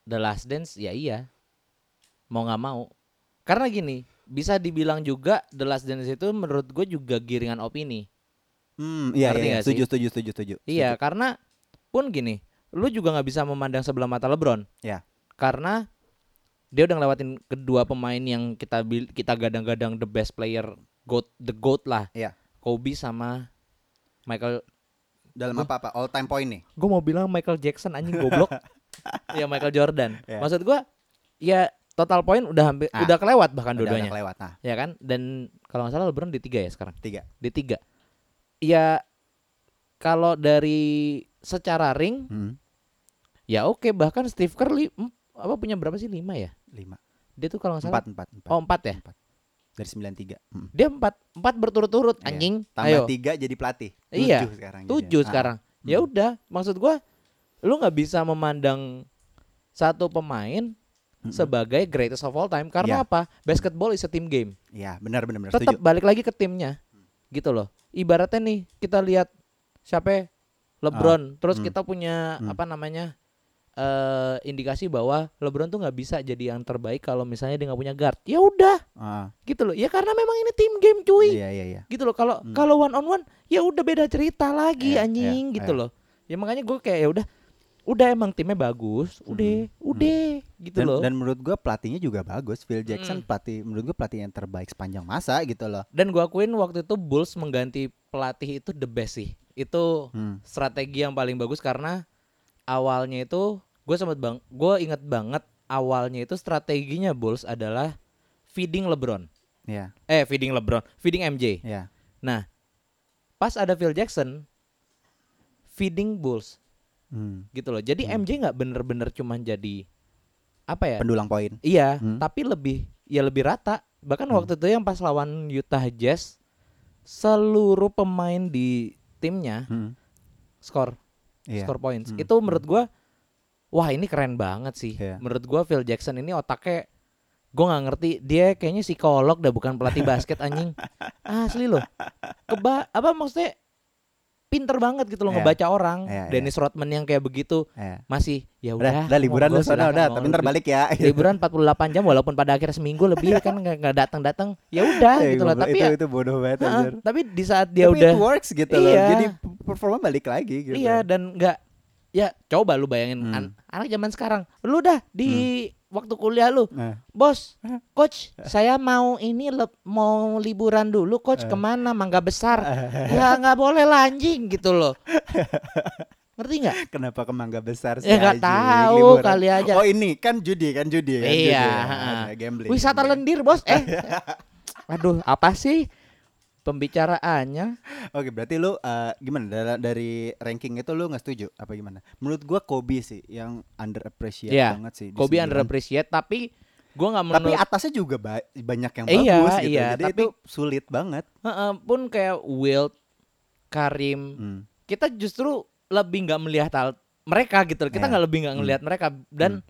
Speaker 1: The Last Dance ya iya. Mau nggak mau. Karena gini bisa dibilang juga The Last Dance itu menurut gue juga giringan opini
Speaker 2: hmm iya
Speaker 1: Ngerti
Speaker 2: iya, iya. setuju setuju setuju setuju
Speaker 1: Iya,
Speaker 2: setuju.
Speaker 1: karena pun gini, lu juga nggak bisa memandang sebelah mata LeBron.
Speaker 2: Ya.
Speaker 1: Karena dia udah ngelewatin kedua pemain yang kita kita gadang-gadang the best player, goat the goat lah.
Speaker 2: Iya.
Speaker 1: Kobe sama Michael.
Speaker 2: dalam apa apa all time point nih
Speaker 1: Gue mau bilang Michael Jackson anjing goblok. ya Michael Jordan.
Speaker 2: Ya.
Speaker 1: Maksud gua ya total point udah hampir
Speaker 2: Ah,
Speaker 1: udah kelewat bahkan
Speaker 2: Udah- udah
Speaker 1: dua-duanya.
Speaker 2: kelewat nah
Speaker 1: Ya kan? Dan kalau nggak salah LeBron di tiga ya sekarang.
Speaker 2: tiga
Speaker 1: Di tiga. Ya kalau dari secara ring
Speaker 2: hmm.
Speaker 1: Ya oke bahkan Steve Kerr apa punya berapa sih lima ya?
Speaker 2: lima
Speaker 1: Dia tuh kalau nggak salah
Speaker 2: empat empat empat
Speaker 1: oh empat ya.
Speaker 2: Empat. dari sembilan tiga hmm.
Speaker 1: Dia empat empat berturut-turut
Speaker 2: Iya.
Speaker 1: anjing.
Speaker 2: tambah
Speaker 1: Ayo
Speaker 2: tiga jadi pelatih
Speaker 1: Iya,
Speaker 2: tujuh sekarang
Speaker 1: tujuh
Speaker 2: jadinya. Ah,
Speaker 1: sekarang. Ya
Speaker 2: Hmm.
Speaker 1: udah maksud gua lu nggak bisa memandang satu pemain
Speaker 2: Mm-mm.
Speaker 1: sebagai greatest of all time karena
Speaker 2: Iya.
Speaker 1: apa? Basketball is a team game.
Speaker 2: Iya benar benar benar
Speaker 1: Tetap balik lagi ke timnya. Gitu loh. Ibaratnya nih kita lihat siapa? LeBron, terus
Speaker 2: Hmm.
Speaker 1: kita punya
Speaker 2: Hmm.
Speaker 1: apa namanya? eh indikasi bahwa LeBron tuh nggak bisa jadi yang terbaik kalau misalnya dia nggak punya guard. Ya udah,
Speaker 2: Ah,
Speaker 1: gitu loh. Ya karena memang ini tim game cuy.
Speaker 2: iya iya iya.
Speaker 1: Gitu loh. Kalau
Speaker 2: Hmm.
Speaker 1: kalau one on one ya udah beda cerita lagi
Speaker 2: Iya,
Speaker 1: anjing
Speaker 2: iya,
Speaker 1: gitu
Speaker 2: iya.
Speaker 1: loh. Ya makanya gue kayak ya udah udah emang timnya bagus, udah, udah gitu
Speaker 2: Hmm. Dan,
Speaker 1: loh.
Speaker 2: dan menurut gua pelatihnya juga bagus. Phil. Jackson pelatih menurut gua pelatih yang terbaik sepanjang masa gitu loh.
Speaker 1: Dan gua akuin waktu itu Bulls mengganti pelatih itu the best sih. Itu
Speaker 2: Hmm.
Speaker 1: strategi yang paling bagus karena awalnya itu gue sempet bang, gue inget banget awalnya itu strateginya Bulls adalah feeding LeBron.
Speaker 2: Iya,
Speaker 1: Eh feeding LeBron, feeding MJ.
Speaker 2: iya.
Speaker 1: Nah pas ada Phil Jackson, feeding Bulls
Speaker 2: Hmm.
Speaker 1: gitu loh. Jadi
Speaker 2: Hmm.
Speaker 1: MJ nggak bener-bener cuman jadi apa ya?
Speaker 2: Pendulang poin.
Speaker 1: Iya,
Speaker 2: Hmm.
Speaker 1: tapi lebih ya lebih rata. Bahkan
Speaker 2: Hmm.
Speaker 1: waktu itu yang pas lawan Utah Jazz, seluruh pemain di timnya
Speaker 2: Hmm.
Speaker 1: skor
Speaker 2: Iya.
Speaker 1: score points.
Speaker 2: Hmm.
Speaker 1: Itu menurut gua wah ini keren banget sih.
Speaker 2: Iya.
Speaker 1: Menurut gua Phil Jackson ini otaknya gua nggak ngerti dia kayaknya psikolog dah bukan pelatih basket anjing. Asli loh. Keba apa maksudnya pinter banget gitu loh
Speaker 2: Iya.
Speaker 1: ngebaca orang.
Speaker 2: Iya, iya.
Speaker 1: Dennis Rodman yang kayak begitu
Speaker 2: Iya.
Speaker 1: masih ya
Speaker 2: Udah,
Speaker 1: udah.
Speaker 2: udah liburan lu sana udah, tapi ntar balik ya.
Speaker 1: liburan 48 jam walaupun pada akhirnya seminggu lebih kan nggak nggak datang datang ya udah
Speaker 2: Eh,
Speaker 1: gitu loh tapi
Speaker 2: itu
Speaker 1: ya,
Speaker 2: itu bodoh banget anjir.
Speaker 1: tapi di saat dia
Speaker 2: Tapi
Speaker 1: udah
Speaker 2: it works gitu loh.
Speaker 1: Iya.
Speaker 2: Jadi performa balik lagi gitu.
Speaker 1: iya dan nggak ya coba lu bayangin
Speaker 2: Hmm.
Speaker 1: an- anak zaman sekarang lu dah di waktu kuliah lu
Speaker 2: Nah,
Speaker 1: bos coach saya mau ini le- mau liburan dulu coach
Speaker 2: ke
Speaker 1: mana? Mangga besar. Ya nggak boleh lah anjing gitu loh ngerti nggak?
Speaker 2: Kenapa ke Mangga Besar sih?
Speaker 1: ya nggak tahu
Speaker 2: liburan?
Speaker 1: kali aja.
Speaker 2: Oh ini kan judi kan judi kan judi,
Speaker 1: Iya,
Speaker 2: ya.
Speaker 1: heeh.
Speaker 2: Ada gambling.
Speaker 1: wisata lendir bos eh. Aduh apa sih pembicaraannya
Speaker 2: Oke, berarti lu eh, gimana dari, dari ranking itu lu nggak setuju apa gimana? Menurut gua Kobe sih yang under appreciate
Speaker 1: Iya,
Speaker 2: banget sih.
Speaker 1: Kobe
Speaker 2: sembilan.
Speaker 1: under appreciate tapi gua nggak
Speaker 2: Tapi
Speaker 1: menurut
Speaker 2: atasnya juga ba- banyak yang
Speaker 1: Iya,
Speaker 2: bagus gitu.
Speaker 1: iya,
Speaker 2: Jadi
Speaker 1: tapi-
Speaker 2: itu sulit banget.
Speaker 1: Heeh, pun kayak Wilt Karim
Speaker 2: Hmm.
Speaker 1: kita justru lebih nggak melihat hal mereka gitu kita
Speaker 2: Iya.
Speaker 1: nggak lebih nggak ngelihat mereka dan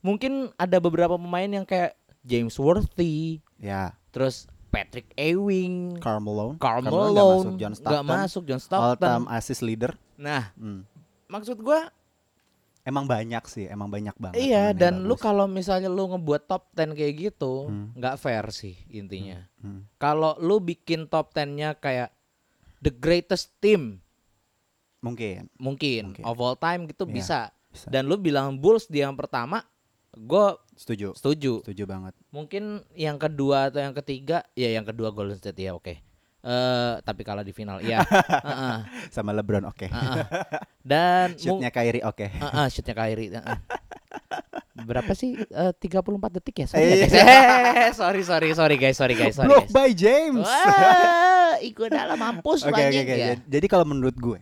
Speaker 1: mungkin ada beberapa pemain yang kayak James Worthy
Speaker 2: Ya,
Speaker 1: terus Patrick Ewing
Speaker 2: Carmelo.
Speaker 1: Karl
Speaker 2: Carmelo nggak
Speaker 1: Malone
Speaker 2: masuk, John Stockton.
Speaker 1: masuk John
Speaker 2: All
Speaker 1: Stockton
Speaker 2: time assist leader.
Speaker 1: nah
Speaker 2: Hmm.
Speaker 1: maksud gua
Speaker 2: Emang banyak sih, emang banyak banget.
Speaker 1: iya dan lu kalau misalnya lu ngebuat top 10 kayak gitu
Speaker 2: Hmm.
Speaker 1: nggak fair sih intinya
Speaker 2: Hmm.
Speaker 1: kalau lu bikin top 10-nya kayak the greatest team
Speaker 2: mungkin
Speaker 1: mungkin,
Speaker 2: Mungkin.
Speaker 1: of all time gitu
Speaker 2: Iya,
Speaker 1: bisa.
Speaker 2: bisa.
Speaker 1: Dan lu bilang Bulls di yang pertama, gue
Speaker 2: setuju.
Speaker 1: setuju.
Speaker 2: Setuju banget.
Speaker 1: Mungkin yang kedua atau yang ketiga, ya yang kedua Golden State ya oke. Eh tapi kalah di final, iya. Heeh,
Speaker 2: Sama LeBron oke.
Speaker 1: heeh. Dan mung-
Speaker 2: Shootnya Kyrie oke.
Speaker 1: heeh, shootnya Kyrie. heeh. Berapa sih? Eh, 34 detik ya? Sorry, ya, guys. Sorry, sorry, sorry guys, sorry guys, sorry
Speaker 2: Block
Speaker 1: guys.
Speaker 2: by James.
Speaker 1: Wah, ikut dalam mampus
Speaker 2: oke
Speaker 1: anjing,
Speaker 2: oke.
Speaker 1: ya.
Speaker 2: Jadi kalau menurut gue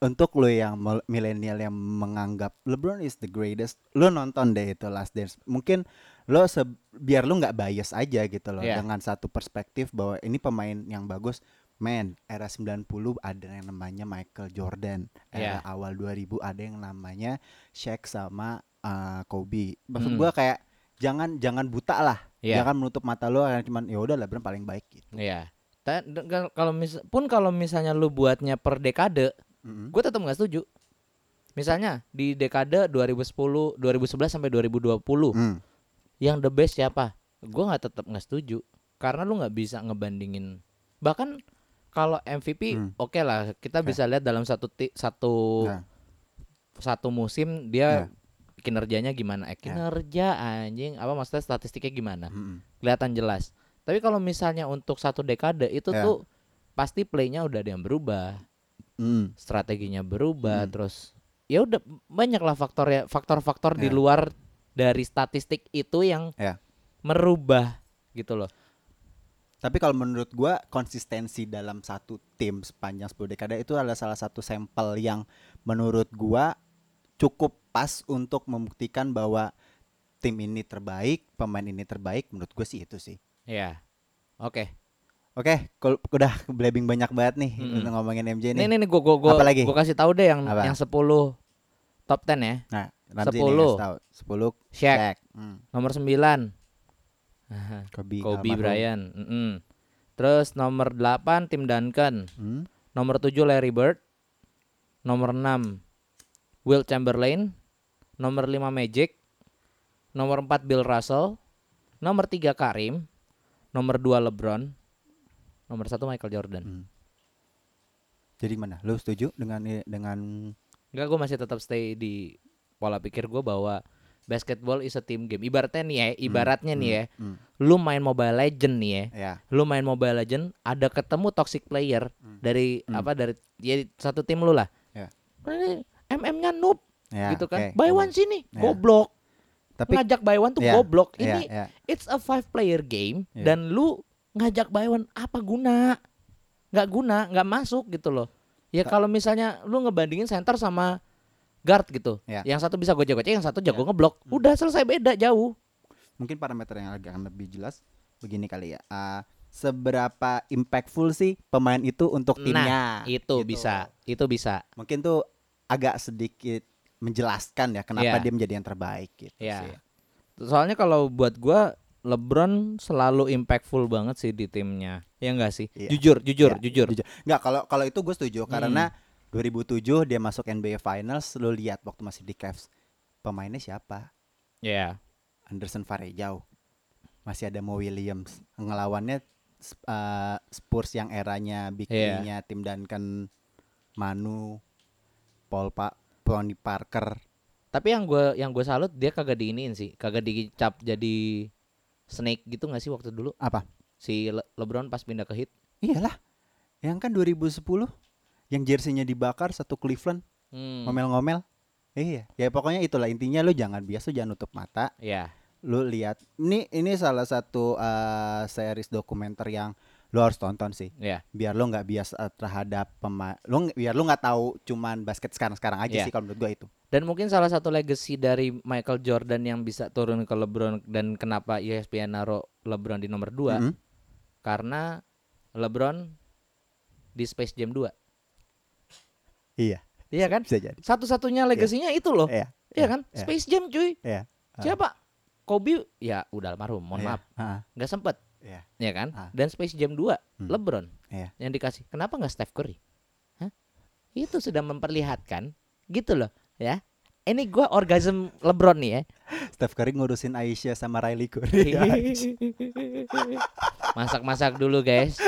Speaker 2: untuk lo yang mil- milenial yang menganggap LeBron is the greatest, lo nonton deh itu Last Dance. Mungkin lo se- biar lo nggak bias aja gitu loh
Speaker 1: Iya.
Speaker 2: dengan satu perspektif bahwa ini pemain yang bagus. Men, era 90 ada yang namanya Michael Jordan. Era
Speaker 1: Iya.
Speaker 2: awal 2000 ada yang namanya Shaq sama uh, Kobe. Maksud
Speaker 1: Hmm.
Speaker 2: gue kayak jangan jangan buta lah.
Speaker 1: Iya.
Speaker 2: Jangan menutup mata lo cuman ya udah LeBron paling baik gitu.
Speaker 1: Iya. Kal- Kalau mis pun kalau misalnya lu buatnya per dekade,
Speaker 2: Mm-mm.
Speaker 1: gue tetap nggak setuju. Misalnya di dekade 2010, 2011 sampai 2020,
Speaker 2: Hmm.
Speaker 1: yang the best siapa? Gue nggak tetap nggak setuju. Karena lu nggak bisa ngebandingin. Bahkan kalau MVP
Speaker 2: Hmm.
Speaker 1: oke lah, kita bisa lihat dalam satu ti- satu
Speaker 2: Nah.
Speaker 1: satu musim dia
Speaker 2: Ya.
Speaker 1: kinerjanya gimana? Eh, kinerja anjing, apa maksudnya statistiknya gimana?
Speaker 2: Mm-mm.
Speaker 1: kelihatan jelas. Tapi kalau misalnya untuk satu dekade itu
Speaker 2: Ya.
Speaker 1: tuh pasti playnya udah ada yang berubah,
Speaker 2: Mm.
Speaker 1: strateginya berubah,
Speaker 2: Hmm.
Speaker 1: terus ya udah banyak lah faktor ya faktor-faktor di
Speaker 2: Ya.
Speaker 1: luar dari statistik itu yang
Speaker 2: Ya.
Speaker 1: merubah gitu loh.
Speaker 2: Tapi kalau menurut gua konsistensi dalam satu tim sepanjang 10 dekade itu adalah salah satu sampel yang menurut gua cukup pas untuk membuktikan bahwa tim ini terbaik, pemain ini terbaik. Menurut gue sih itu sih.
Speaker 1: Ya, oke.
Speaker 2: Oke, kalau udah blabbing banyak banget nih
Speaker 1: Mm-mm.
Speaker 2: untuk ngomongin MJ
Speaker 1: Nih
Speaker 2: nih.
Speaker 1: nih nih gua gua gua,
Speaker 2: Apa lagi?
Speaker 1: gua kasih tahu deh yang
Speaker 2: Apa?
Speaker 1: yang 10 top 10 ya.
Speaker 2: Nah, Ramzi nih
Speaker 1: 10.
Speaker 2: kasih tahu. 10
Speaker 1: Shaq,
Speaker 2: Shaq. Hmm.
Speaker 1: nomor 9.
Speaker 2: Kobe,
Speaker 1: Kobe. Bryant. mm-mm. Terus nomor 8 Tim Duncan.
Speaker 2: Hmm.
Speaker 1: Nomor 7 Larry Bird. Nomor 6 Will Chamberlain. nomor 5 Magic, nomor 4 Bill Russell, nomor 3 Karim, nomor 2 LeBron, nomor 1 Michael Jordan.
Speaker 2: Hmm. Jadi mana? Lu setuju dengan dengan
Speaker 1: Enggak, gue masih tetap stay di pola pikir gue bahwa basketball is a team game. Ibaratnya nih ya, ibaratnya nih ya,
Speaker 2: hmm,
Speaker 1: lu main Mobile Legend nih ya.
Speaker 2: ya.
Speaker 1: Lu main Mobile Legend ada ketemu toxic player dari
Speaker 2: Hmm.
Speaker 1: apa dari ya satu tim lu lah. Ini MM-nya noob
Speaker 2: Ya,
Speaker 1: gitu kan.
Speaker 2: oke.
Speaker 1: Buy one sini,
Speaker 2: Ya.
Speaker 1: goblok.
Speaker 2: Tapi
Speaker 1: ngajak buy one tuh
Speaker 2: Ya,
Speaker 1: goblok.
Speaker 2: ya,
Speaker 1: Ini
Speaker 2: ya.
Speaker 1: it's a five player game
Speaker 2: Ya.
Speaker 1: dan lu ngajak buy one apa guna? Nggak guna, nggak masuk gitu loh. Ya kalau misalnya lu ngebandingin center sama guard gitu.
Speaker 2: Ya.
Speaker 1: Yang satu bisa gocek-gocek, yang satu jago
Speaker 2: Ya.
Speaker 1: ngeblok. Udah selesai beda jauh.
Speaker 2: mungkin parameter yang agak lebih jelas begini kali ya. Ah, seberapa impactful sih pemain itu untuk timnya?
Speaker 1: Nah, itu
Speaker 2: gitu.
Speaker 1: bisa, itu bisa.
Speaker 2: Mungkin tuh agak sedikit menjelaskan ya kenapa
Speaker 1: Iya.
Speaker 2: dia menjadi yang terbaik gitu
Speaker 1: Ya.
Speaker 2: sih.
Speaker 1: Soalnya kalau buat gua LeBron selalu impactful banget sih di timnya. Ya enggak sih?
Speaker 2: Iya.
Speaker 1: Jujur, jujur,
Speaker 2: Iya,
Speaker 1: jujur.
Speaker 2: Nggak kalau kalau itu gue setuju
Speaker 1: Hmm.
Speaker 2: karena 2007 dia masuk NBA Finals lu lihat waktu masih di Cavs pemainnya siapa?
Speaker 1: Ya.
Speaker 2: Anderson Varejao. Masih ada Mo Williams. Ngelawannya eh, Spurs yang eranya Big
Speaker 1: Iya.
Speaker 2: Three-nya tim Duncan, Manu, Paul Pak, Tony Parker.
Speaker 1: Tapi yang gue yang gue salut dia kagak diiniin sih, kagak dicap jadi snake gitu nggak sih waktu dulu
Speaker 2: Apa?
Speaker 1: si Le- LeBron pas pindah ke Heat.
Speaker 2: Iyalah. Yang kan 2010 yang jersinya dibakar satu Cleveland
Speaker 1: Hmm.
Speaker 2: ngomel-ngomel. Iya, ya pokoknya itulah intinya lu jangan biasa jangan nutup mata.
Speaker 1: Ya.
Speaker 2: Lu lihat ini ini salah satu eh, series dokumenter yang lu harus tonton sih.
Speaker 1: Ya.
Speaker 2: Biar lu nggak bias eh, terhadap pemain ng- biar lu nggak tahu cuman basket sekarang-sekarang aja
Speaker 1: Iya.
Speaker 2: sih kalau menurut gua itu.
Speaker 1: Dan mungkin salah satu legacy dari Michael Jordan yang bisa turun ke LeBron dan kenapa ESPN naruh LeBron di nomor 2
Speaker 2: Mm-mm.
Speaker 1: karena LeBron di Space Jam 2.
Speaker 2: Iya,
Speaker 1: Iya kan?
Speaker 2: bisa jadi.
Speaker 1: Satu-satunya legasinya itu loh.
Speaker 2: Iya.
Speaker 1: Iya kan?
Speaker 2: iya.
Speaker 1: Space Jam cuy.
Speaker 2: Iya. Ah.
Speaker 1: Siapa? Kobe ya udah almarhum, mohon
Speaker 2: Iya.
Speaker 1: maaf. Nggak sempet
Speaker 2: Iya.
Speaker 1: ya kan
Speaker 2: Ah.
Speaker 1: dan Space Jam 2
Speaker 2: Hmm.
Speaker 1: LeBron
Speaker 2: Iya.
Speaker 1: yang dikasih kenapa nggak Steph Curry Hah? itu sudah memperlihatkan gitu loh ya ini gua orgasm LeBron nih ya
Speaker 2: Steph Curry ngurusin Aisyah sama Riley Curry.
Speaker 1: masak-masak dulu guys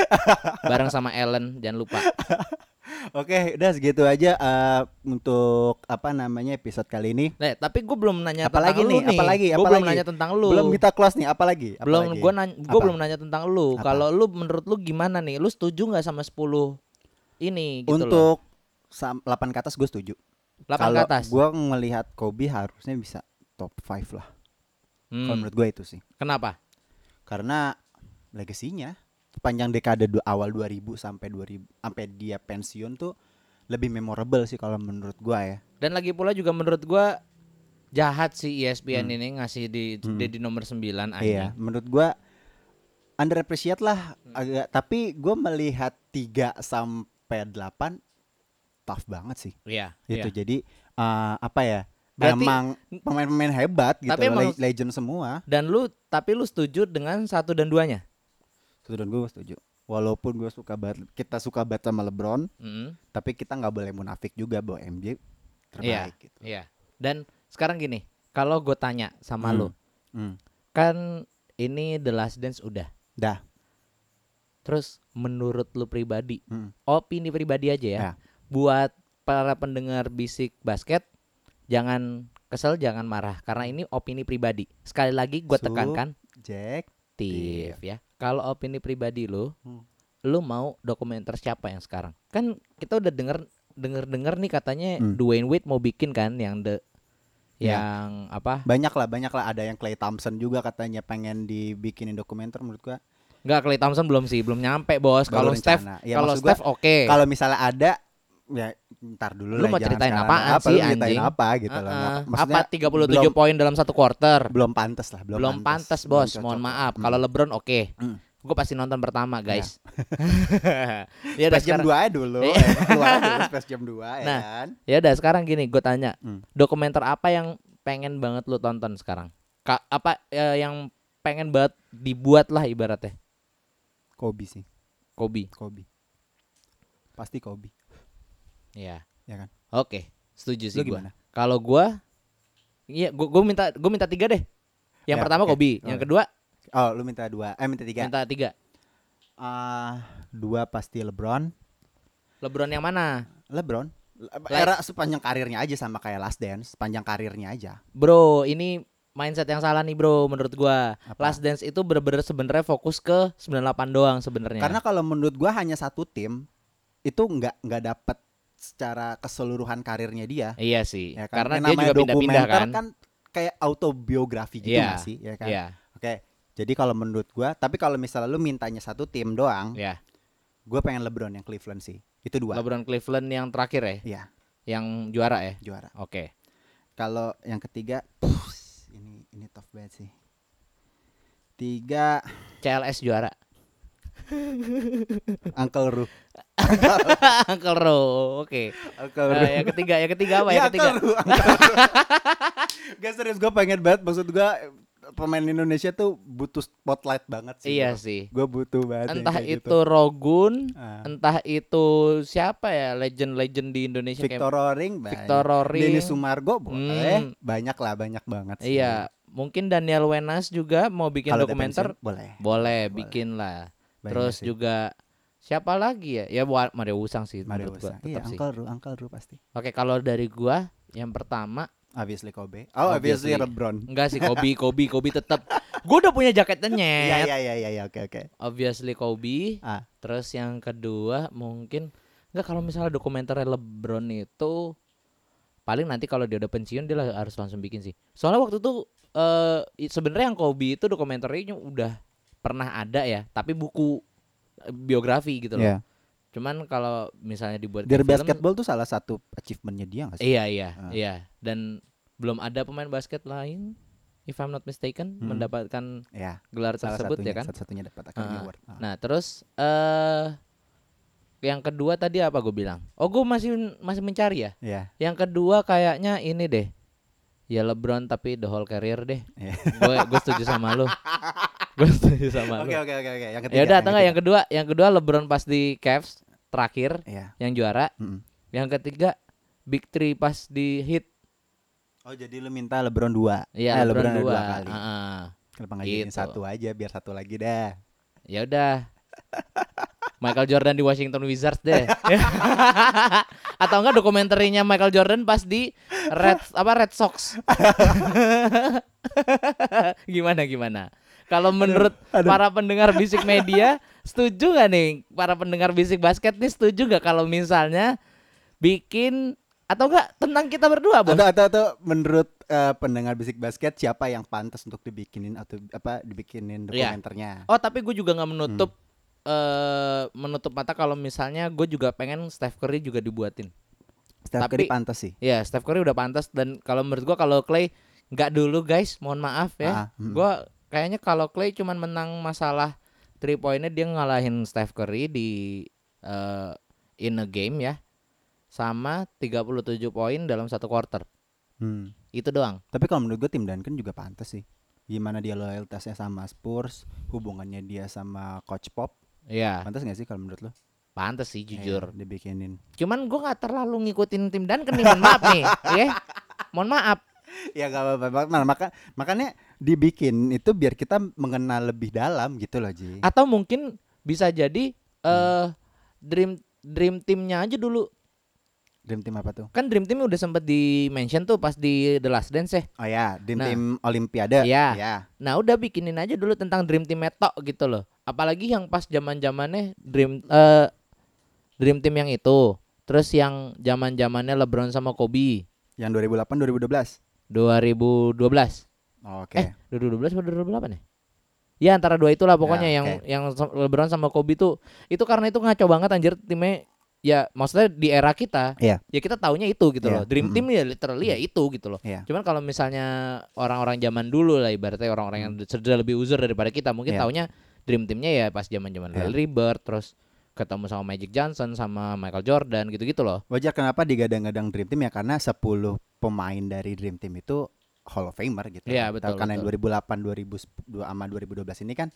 Speaker 1: bareng sama Ellen jangan lupa
Speaker 2: Oke, udah segitu aja eh, untuk apa namanya episode kali ini.
Speaker 1: nah, tapi gue belum nanya
Speaker 2: Apalagi
Speaker 1: tentang
Speaker 2: nih?
Speaker 1: lu nih
Speaker 2: Apalagi?
Speaker 1: gue belum nanya tentang lu
Speaker 2: Belum kita close nih, apalagi?
Speaker 1: belum
Speaker 2: Apalagi?
Speaker 1: gue nanya gue belum nanya tentang lu kalau lu menurut lu gimana nih lu setuju nggak sama 10 ini gitu loh
Speaker 2: untuk sam- 8 ke atas gue setuju.
Speaker 1: 8 ke
Speaker 2: Kalau
Speaker 1: atas
Speaker 2: gue ngelihat Kobe harusnya bisa top 5 lah.
Speaker 1: Hmm,
Speaker 2: Kalau menurut gue itu sih.
Speaker 1: kenapa
Speaker 2: Karena legasinya sepanjang dekade du- awal 2000 sampai 2000 sampai dia pensiun tuh lebih memorable sih kalau menurut gua ya.
Speaker 1: Dan lagi pula juga menurut gua jahat sih ESPN
Speaker 2: Hmm.
Speaker 1: ini ngasih di
Speaker 2: Hmm.
Speaker 1: di, di nomor 9 anjing.
Speaker 2: Iya, menurut gua underappreciate lah
Speaker 1: Hmm.
Speaker 2: agak tapi gua melihat 3 sampai 8 tough banget sih.
Speaker 1: Iya.
Speaker 2: Itu
Speaker 1: iya.
Speaker 2: jadi eh, apa ya?
Speaker 1: Berarti-
Speaker 2: emang pemain-pemain hebat gitu,
Speaker 1: Tapi emang-
Speaker 2: le- legend semua.
Speaker 1: Dan lu tapi lu setuju dengan satu dan duanya?
Speaker 2: Setuju gue setuju. Walaupun gue suka banget, kita suka banget sama LeBron,
Speaker 1: Mm,
Speaker 2: tapi kita nggak boleh munafik juga bahwa MJ terbaik gitu.
Speaker 1: Iya. Dan sekarang gini, kalau gue tanya sama
Speaker 2: Hmm.
Speaker 1: lu,
Speaker 2: Hmm.
Speaker 1: kan ini The Last Dance udah.
Speaker 2: Dah.
Speaker 1: Terus menurut lu pribadi,
Speaker 2: Hmm.
Speaker 1: opini pribadi aja ya.
Speaker 2: Ya.
Speaker 1: Buat para pendengar bisik basket, jangan kesel, jangan marah karena ini opini pribadi. Sekali lagi gue tekankan
Speaker 2: Jack.
Speaker 1: Tiff ya. Kalau opini pribadi lu,
Speaker 2: Hmm.
Speaker 1: lu mau dokumenter siapa yang sekarang? Kan kita udah denger denger denger nih katanya
Speaker 2: Hmm.
Speaker 1: Dwayne Wade mau bikin kan yang the
Speaker 2: Ya.
Speaker 1: yang apa?
Speaker 2: Banyak lah, banyak lah. Ada yang Clay Thompson juga katanya pengen dibikinin dokumenter menurut gua.
Speaker 1: Enggak Clay Thompson belum sih, belum nyampe bos. Kalau Steph.
Speaker 2: Ya,
Speaker 1: kalau Steph oke.
Speaker 2: Kalau misalnya ada, ya ntar dulu
Speaker 1: Lu
Speaker 2: lah.
Speaker 1: mau ceritain apaan
Speaker 2: apa,
Speaker 1: sih,
Speaker 2: lu ceritain
Speaker 1: anjing?
Speaker 2: apa gitu loh.
Speaker 1: Heeh.
Speaker 2: Maksudnya
Speaker 1: apa 37
Speaker 2: belum,
Speaker 1: poin dalam satu quarter?
Speaker 2: belum pantas lah, belum,
Speaker 1: Belum pantas, bos.
Speaker 2: belum
Speaker 1: Mohon maaf.
Speaker 2: Hmm.
Speaker 1: Kalau LeBron oke.
Speaker 2: Hmm.
Speaker 1: Gue pasti nonton pertama, guys. ya udah
Speaker 2: Jam
Speaker 1: sekarang.
Speaker 2: 2 aja dulu.
Speaker 1: Iya.
Speaker 2: keluar dulu Space Jam 2 ya
Speaker 1: Nah.
Speaker 2: kan.
Speaker 1: Ya udah sekarang gini, gue tanya,
Speaker 2: Hmm.
Speaker 1: dokumenter apa yang pengen banget lu tonton sekarang? Ka apa eh, yang pengen banget dibuat lah ibaratnya?
Speaker 2: Kobe sih,
Speaker 1: Kobe.
Speaker 2: Kobe. Pasti Kobe.
Speaker 1: Ya.
Speaker 2: Ya kan?
Speaker 1: Oke, setuju sih
Speaker 2: gimana?
Speaker 1: Kalau gua Iya, gua, gua minta gua minta tiga deh. Yang
Speaker 2: Ya,
Speaker 1: pertama
Speaker 2: oke.
Speaker 1: Kobe, yang kedua
Speaker 2: Oh, lu minta dua. Eh, minta tiga.
Speaker 1: minta tiga.
Speaker 2: Ah, dua pasti LeBron.
Speaker 1: LeBron yang mana?
Speaker 2: LeBron.
Speaker 1: Like-
Speaker 2: Era sepanjang karirnya aja sama kayak Last Dance, sepanjang karirnya aja.
Speaker 1: Bro, ini mindset yang salah nih, Bro, menurut gua.
Speaker 2: Apa?
Speaker 1: Last Dance itu bener-bener sebenarnya fokus ke 98 doang sebenarnya.
Speaker 2: Karena kalau menurut gua hanya satu tim itu nggak nggak dapet secara keseluruhan karirnya dia.
Speaker 1: Iya sih.
Speaker 2: Ya kan?
Speaker 1: Karena dia juga pindah-pindah
Speaker 2: dokumenter
Speaker 1: kan.
Speaker 2: kayak autobiografi gitu nggak sih, ya kan?
Speaker 1: Iya,
Speaker 2: Oke. Jadi kalau menurut gua, tapi kalau misalnya lu mintanya satu tim doang,
Speaker 1: iya.
Speaker 2: gua pengen LeBron yang Cleveland sih. Itu dua.
Speaker 1: LeBron Cleveland yang terakhir ya,
Speaker 2: Iya,
Speaker 1: yang juara ya.
Speaker 2: juara.
Speaker 1: Oke.
Speaker 2: Kalau yang ketiga, ini ini tough banget sih. Tiga,
Speaker 1: CLS juara.
Speaker 2: Uncle Ru.
Speaker 1: Uncle Ro. Oke.
Speaker 2: Uncle
Speaker 1: Eh, yang ketiga, yang ketiga apa?
Speaker 2: Ya,
Speaker 1: Yang ketiga.
Speaker 2: Uncle. Gak serius, gue pengen banget. Maksud gue pemain Indonesia tuh butuh spotlight banget sih.
Speaker 1: Iya
Speaker 2: bro.
Speaker 1: sih.
Speaker 2: Gue butuh banget.
Speaker 1: Entah
Speaker 2: kayak
Speaker 1: itu
Speaker 2: gitu.
Speaker 1: Rogun,
Speaker 2: Ah.
Speaker 1: entah itu siapa ya legend-legend di Indonesia
Speaker 2: Victor Roring, banyak.
Speaker 1: Victor Roring.
Speaker 2: Denny Sumargo, boleh.
Speaker 1: Hmm.
Speaker 2: Banyak lah, banyak banget. sih.
Speaker 1: Iya, mungkin Daniel Wenas juga mau bikin
Speaker 2: udah
Speaker 1: dokumenter.
Speaker 2: pensiun, boleh.
Speaker 1: Boleh,
Speaker 2: Boleh.
Speaker 1: bikin lah.
Speaker 2: Banyak
Speaker 1: Terus
Speaker 2: sih.
Speaker 1: juga siapa lagi ya? Ya Wa- Mario Usang sih
Speaker 2: Mario
Speaker 1: menurut gua
Speaker 2: Usang. Iya,
Speaker 1: tetap sih.
Speaker 2: Uncle Ru, Uncle Ru pasti.
Speaker 1: Oke, kalau dari gua yang pertama
Speaker 2: Obviously Kobe. Oh, obviously,
Speaker 1: Obviously.
Speaker 2: LeBron.
Speaker 1: enggak sih Kobe, Kobe, Kobe tetap. Gua udah punya jaketnya.
Speaker 2: Iya, iya, iya, iya, iya, oke, oke.
Speaker 1: Obviously Kobe.
Speaker 2: Ah.
Speaker 1: Terus yang kedua mungkin enggak kalau misalnya dokumenter LeBron itu paling nanti kalau dia udah pensiun dia harus langsung bikin sih. Soalnya waktu itu eh i- sebenarnya yang Kobe itu dokumenternya udah pernah ada ya, tapi buku biografi gitu loh.
Speaker 2: Iya.
Speaker 1: Cuman kalau misalnya dibuat
Speaker 2: Dari basketball tuh salah satu achievementnya dia nggak sih?
Speaker 1: Iya iya
Speaker 2: Ah.
Speaker 1: iya dan belum ada pemain basket lain if I'm not mistaken
Speaker 2: Hmm.
Speaker 1: mendapatkan
Speaker 2: Iya.
Speaker 1: gelar
Speaker 2: Salah
Speaker 1: tersebut
Speaker 2: satunya,
Speaker 1: ya kan.
Speaker 2: Satu-satunya dapat Academy
Speaker 1: Ah,
Speaker 2: Award. Ah.
Speaker 1: Nah, terus eh yang kedua tadi apa gue bilang? Oh, gue masih masih mencari ya.
Speaker 2: Iya.
Speaker 1: Yang kedua kayaknya ini deh. Ya LeBron tapi the whole career deh. Gue gue setuju sama lu. Gue setuju sama
Speaker 2: Oke
Speaker 1: lu.
Speaker 2: oke oke oke. Yang ketiga.
Speaker 1: Ya udah, atau enggak yang kedua? Yang kedua LeBron pas di Cavs terakhir
Speaker 2: Iya.
Speaker 1: yang juara.
Speaker 2: Mm-mm.
Speaker 1: Yang ketiga Big Three pas di Heat.
Speaker 2: Oh jadi lu minta LeBron dua.
Speaker 1: Iya,
Speaker 2: Eh,
Speaker 1: LeBron,
Speaker 2: ada
Speaker 1: dua.
Speaker 2: kali.
Speaker 1: Heeh.
Speaker 2: Kenapa nggak jadiin
Speaker 1: Gitu.
Speaker 2: satu aja biar satu lagi dah.
Speaker 1: Ya udah. Michael Jordan di Washington Wizards deh. Atau enggak dokumenterinya Michael Jordan pas di Red apa Red Sox. gimana gimana? Kalau menurut
Speaker 2: aduh.
Speaker 1: para pendengar bisik media, setuju nggak nih para pendengar bisik basket nih setuju nggak kalau misalnya bikin atau enggak tentang kita berdua, Bos?
Speaker 2: Atau atau, atau menurut eh, pendengar bisik basket siapa yang pantas untuk dibikinin atau apa dibikinin
Speaker 1: Iya.
Speaker 2: dokumenternya?
Speaker 1: Oh tapi gue juga nggak menutup
Speaker 2: Hmm.
Speaker 1: eh menutup mata kalau misalnya gue juga pengen Steph Curry juga dibuatin.
Speaker 2: Steph
Speaker 1: tapi-
Speaker 2: Curry pantas sih.
Speaker 1: Ya Steph Curry udah pantas dan kalau menurut gua kalau Clay nggak dulu guys, mohon maaf ya.
Speaker 2: Ah, hmm.
Speaker 1: Gua kayaknya kalau Clay cuman menang masalah three pointnya dia ngalahin Steph Curry di eh, in a game ya. Sama 37 poin dalam satu quarter.
Speaker 2: Hmm.
Speaker 1: Itu doang.
Speaker 2: Tapi kalau menurut gue tim Duncan juga pantas sih. Gimana dia loyalitasnya sama Spurs, hubungannya dia sama Coach Pop,
Speaker 1: Iya,
Speaker 2: pantas gak sih kalau menurut lo?
Speaker 1: pantas sih jujur.
Speaker 2: Iya, dibikinin.
Speaker 1: Cuman gua nggak terlalu ngikutin tim Duncan nih, mohon maaf nih, ya. Mohon maaf.
Speaker 2: ya gak apa-apa. Maka makanya dibikin itu biar kita mengenal lebih dalam gitu loh Ji.
Speaker 1: Atau mungkin bisa jadi eh dream dream timnya aja dulu
Speaker 2: Dream team apa tuh?
Speaker 1: kan Dream Team udah sempet di mention tuh pas di The Last Dance ya.
Speaker 2: Oh ya, Dream
Speaker 1: Nah.
Speaker 2: team Olimpiade.
Speaker 1: Iya.
Speaker 2: Ya.
Speaker 1: Nah udah bikinin aja dulu tentang Dream Team Meto gitu loh. Apalagi yang pas zaman zamannya Dream eh Dream Team yang itu. Terus yang zaman zamannya LeBron sama Kobe
Speaker 2: Yang 2008 2012.
Speaker 1: 2012.
Speaker 2: Oke.
Speaker 1: Eh 2012 atau 2008 ya? Ya antara dua itulah pokoknya
Speaker 2: Ya,
Speaker 1: yang
Speaker 2: oke.
Speaker 1: yang LeBron sama Kobe tuh itu karena itu ngaco banget anjir timnya ya maksudnya di era kita
Speaker 2: Iya.
Speaker 1: ya kita taunya itu gitu
Speaker 2: Iya,
Speaker 1: loh Dream. Team ya literally ya itu gitu loh
Speaker 2: Iya.
Speaker 1: Cuman kalau misalnya orang-orang zaman dulu lah ibaratnya orang-orang yang sudah lebih uzur daripada kita mungkin.
Speaker 2: Iya.
Speaker 1: taunya Dream Teamnya ya pas zaman-zaman
Speaker 2: Iya.
Speaker 1: Larry Bird terus ketemu sama Magic Johnson sama Michael Jordan gitu-gitu loh.
Speaker 2: Wajar kenapa digadang-gadang Dream Team ya karena 10 pemain dari Dream Team itu Hall of Famer gitu.
Speaker 1: Iya, betul,
Speaker 2: Karena yang 2008 2010 sama 2012 ini kan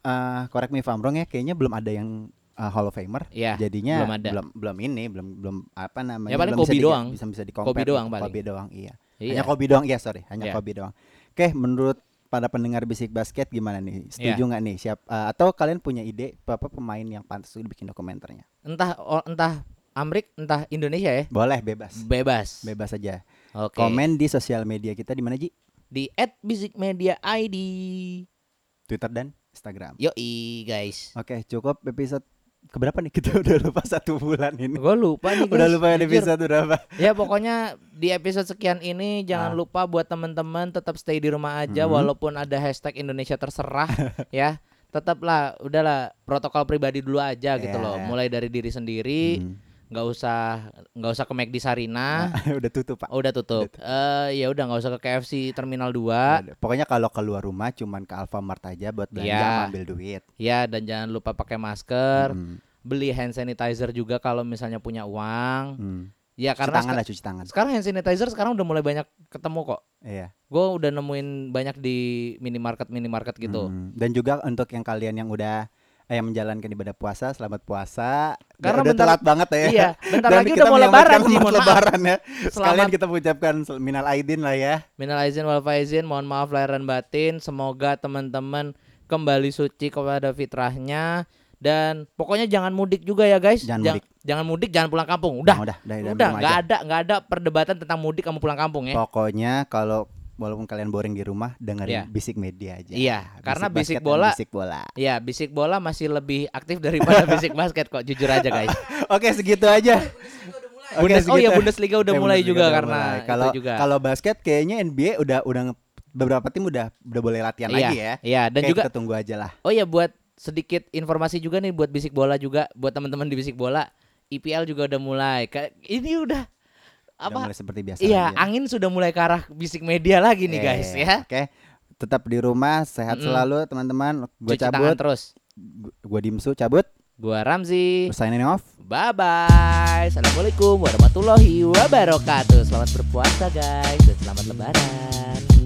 Speaker 2: eh correct me if I'm wrong ya kayaknya belum ada yang eh, Hall of Famer.
Speaker 1: Iya,
Speaker 2: Jadinya
Speaker 1: belum ada.
Speaker 2: belum belum ini belum belum apa namanya
Speaker 1: Ya, paling
Speaker 2: belum bisa
Speaker 1: Kobe
Speaker 2: di-
Speaker 1: doang.
Speaker 2: bisa bisa di
Speaker 1: Kobe doang paling.
Speaker 2: Kobe doang iya. Hanya
Speaker 1: Iya.
Speaker 2: Kobe doang. Ya, sorry, hanya
Speaker 1: Iya.
Speaker 2: Kobe doang. Oke, menurut para pendengar bisik basket gimana nih? Setuju
Speaker 1: Iya.
Speaker 2: nggak nih? Siap eh, atau kalian punya ide apa pemain yang pantas untuk bikin dokumenternya?
Speaker 1: Entah o- entah Amrik, entah Indonesia ya.
Speaker 2: Boleh bebas.
Speaker 1: Bebas.
Speaker 2: Bebas aja.
Speaker 1: Oke.
Speaker 2: Komen di sosial media kita di mana Ji?
Speaker 1: di @bisikmedia_id.
Speaker 2: Twitter dan Instagram.
Speaker 1: Yoi guys.
Speaker 2: Oke, cukup episode keberapa nih? Kita udah lupa satu bulan ini.
Speaker 1: Gue lupa nih guys.
Speaker 2: Udah lupa ya
Speaker 1: jujur.
Speaker 2: episode berapa?
Speaker 1: Ya pokoknya di episode sekian ini jangan
Speaker 2: Ah.
Speaker 1: lupa buat teman-teman tetap stay di rumah aja
Speaker 2: Mhm.
Speaker 1: walaupun ada hashtag Indonesia terserah ya. Tetaplah udahlah protokol pribadi dulu aja gitu
Speaker 2: Iya,
Speaker 1: loh. Mulai dari diri sendiri,
Speaker 2: Hmm.
Speaker 1: Nggak usah nggak usah ke McD Sarina.
Speaker 2: udah tutup, Pak.
Speaker 1: Udah tutup. Eh ya udah nggak usah ke KFC Terminal 2.
Speaker 2: Udah. Pokoknya kalau keluar rumah cuman ke Alfamart aja buat belanja sama ambil duit.
Speaker 1: Ya dan jangan lupa pakai masker.
Speaker 2: Hmm.
Speaker 1: Beli hand sanitizer juga kalau misalnya punya uang.
Speaker 2: Hmm.
Speaker 1: Ya
Speaker 2: Cuci
Speaker 1: karena
Speaker 2: tangan
Speaker 1: seka-
Speaker 2: lah, cuci tangan.
Speaker 1: sekarang hand sanitizer sekarang udah mulai banyak ketemu kok.
Speaker 2: Iya.
Speaker 1: Gue udah nemuin banyak di minimarket minimarket gitu.
Speaker 2: Hmm. Dan juga untuk yang kalian yang udah yang menjalankan ibadah puasa, selamat puasa.
Speaker 1: Karena
Speaker 2: udah
Speaker 1: bentar-
Speaker 2: telat banget ya.
Speaker 1: Iya, bentar
Speaker 2: Dan
Speaker 1: lagi
Speaker 2: kita
Speaker 1: udah mau lebaran sih, mohon maaf.
Speaker 2: lebaran ya. Sekalian
Speaker 1: Selamat
Speaker 2: kita mengucapkan minal aidin lah ya.
Speaker 1: minal aizin wal faizin, mohon maaf lahir dan batin. Semoga teman-teman kembali suci kepada fitrahnya dan pokoknya jangan mudik juga ya guys.
Speaker 2: Jangan
Speaker 1: Jang-
Speaker 2: mudik.
Speaker 1: jangan mudik, jangan pulang kampung. Udah.
Speaker 2: Nah, udah, udah, udah,
Speaker 1: udah,
Speaker 2: aja.
Speaker 1: ada nggak ada perdebatan tentang mudik kamu pulang kampung ya.
Speaker 2: Pokoknya kalau walaupun kalian boring di rumah dengerin
Speaker 1: Iya.
Speaker 2: bisik media aja.
Speaker 1: Iya, karena bisik bola-
Speaker 2: bisik bola.
Speaker 1: Ya, bisik bola masih lebih aktif daripada bisik basket kok, jujur aja guys.
Speaker 2: Oke, segitu aja.
Speaker 1: Bundes- oh iya
Speaker 2: segitu.
Speaker 1: Bundesliga udah
Speaker 2: Eh,
Speaker 1: mulai
Speaker 2: Bundesliga
Speaker 1: juga
Speaker 2: udah
Speaker 1: karena
Speaker 2: mulai.
Speaker 1: itu
Speaker 2: kalau
Speaker 1: juga.
Speaker 2: kalau basket kayaknya NBA udah udah beberapa tim udah udah boleh latihan
Speaker 1: iya,
Speaker 2: lagi ya.
Speaker 1: Iya, dan juga
Speaker 2: kita tunggu aja lah.
Speaker 1: Oh ya buat sedikit informasi juga nih buat bisik bola juga buat teman-teman di bisik bola IPL juga udah mulai. Kayak ini Udah apa?
Speaker 2: mulai seperti biasa
Speaker 1: Iya,
Speaker 2: lagi ya.
Speaker 1: angin sudah mulai ke arah bisik media lagi nih
Speaker 2: Eh,
Speaker 1: guys ya.
Speaker 2: Oke. Tetap di rumah, sehat
Speaker 1: Mm-mm.
Speaker 2: selalu teman-teman. Gue cabut.
Speaker 1: terus.
Speaker 2: Gue Dimsu cabut.
Speaker 1: Gua Ramzi.
Speaker 2: Gue signing off.
Speaker 1: Bye bye. Assalamualaikum warahmatullahi wabarakatuh. Selamat berpuasa guys dan selamat lebaran.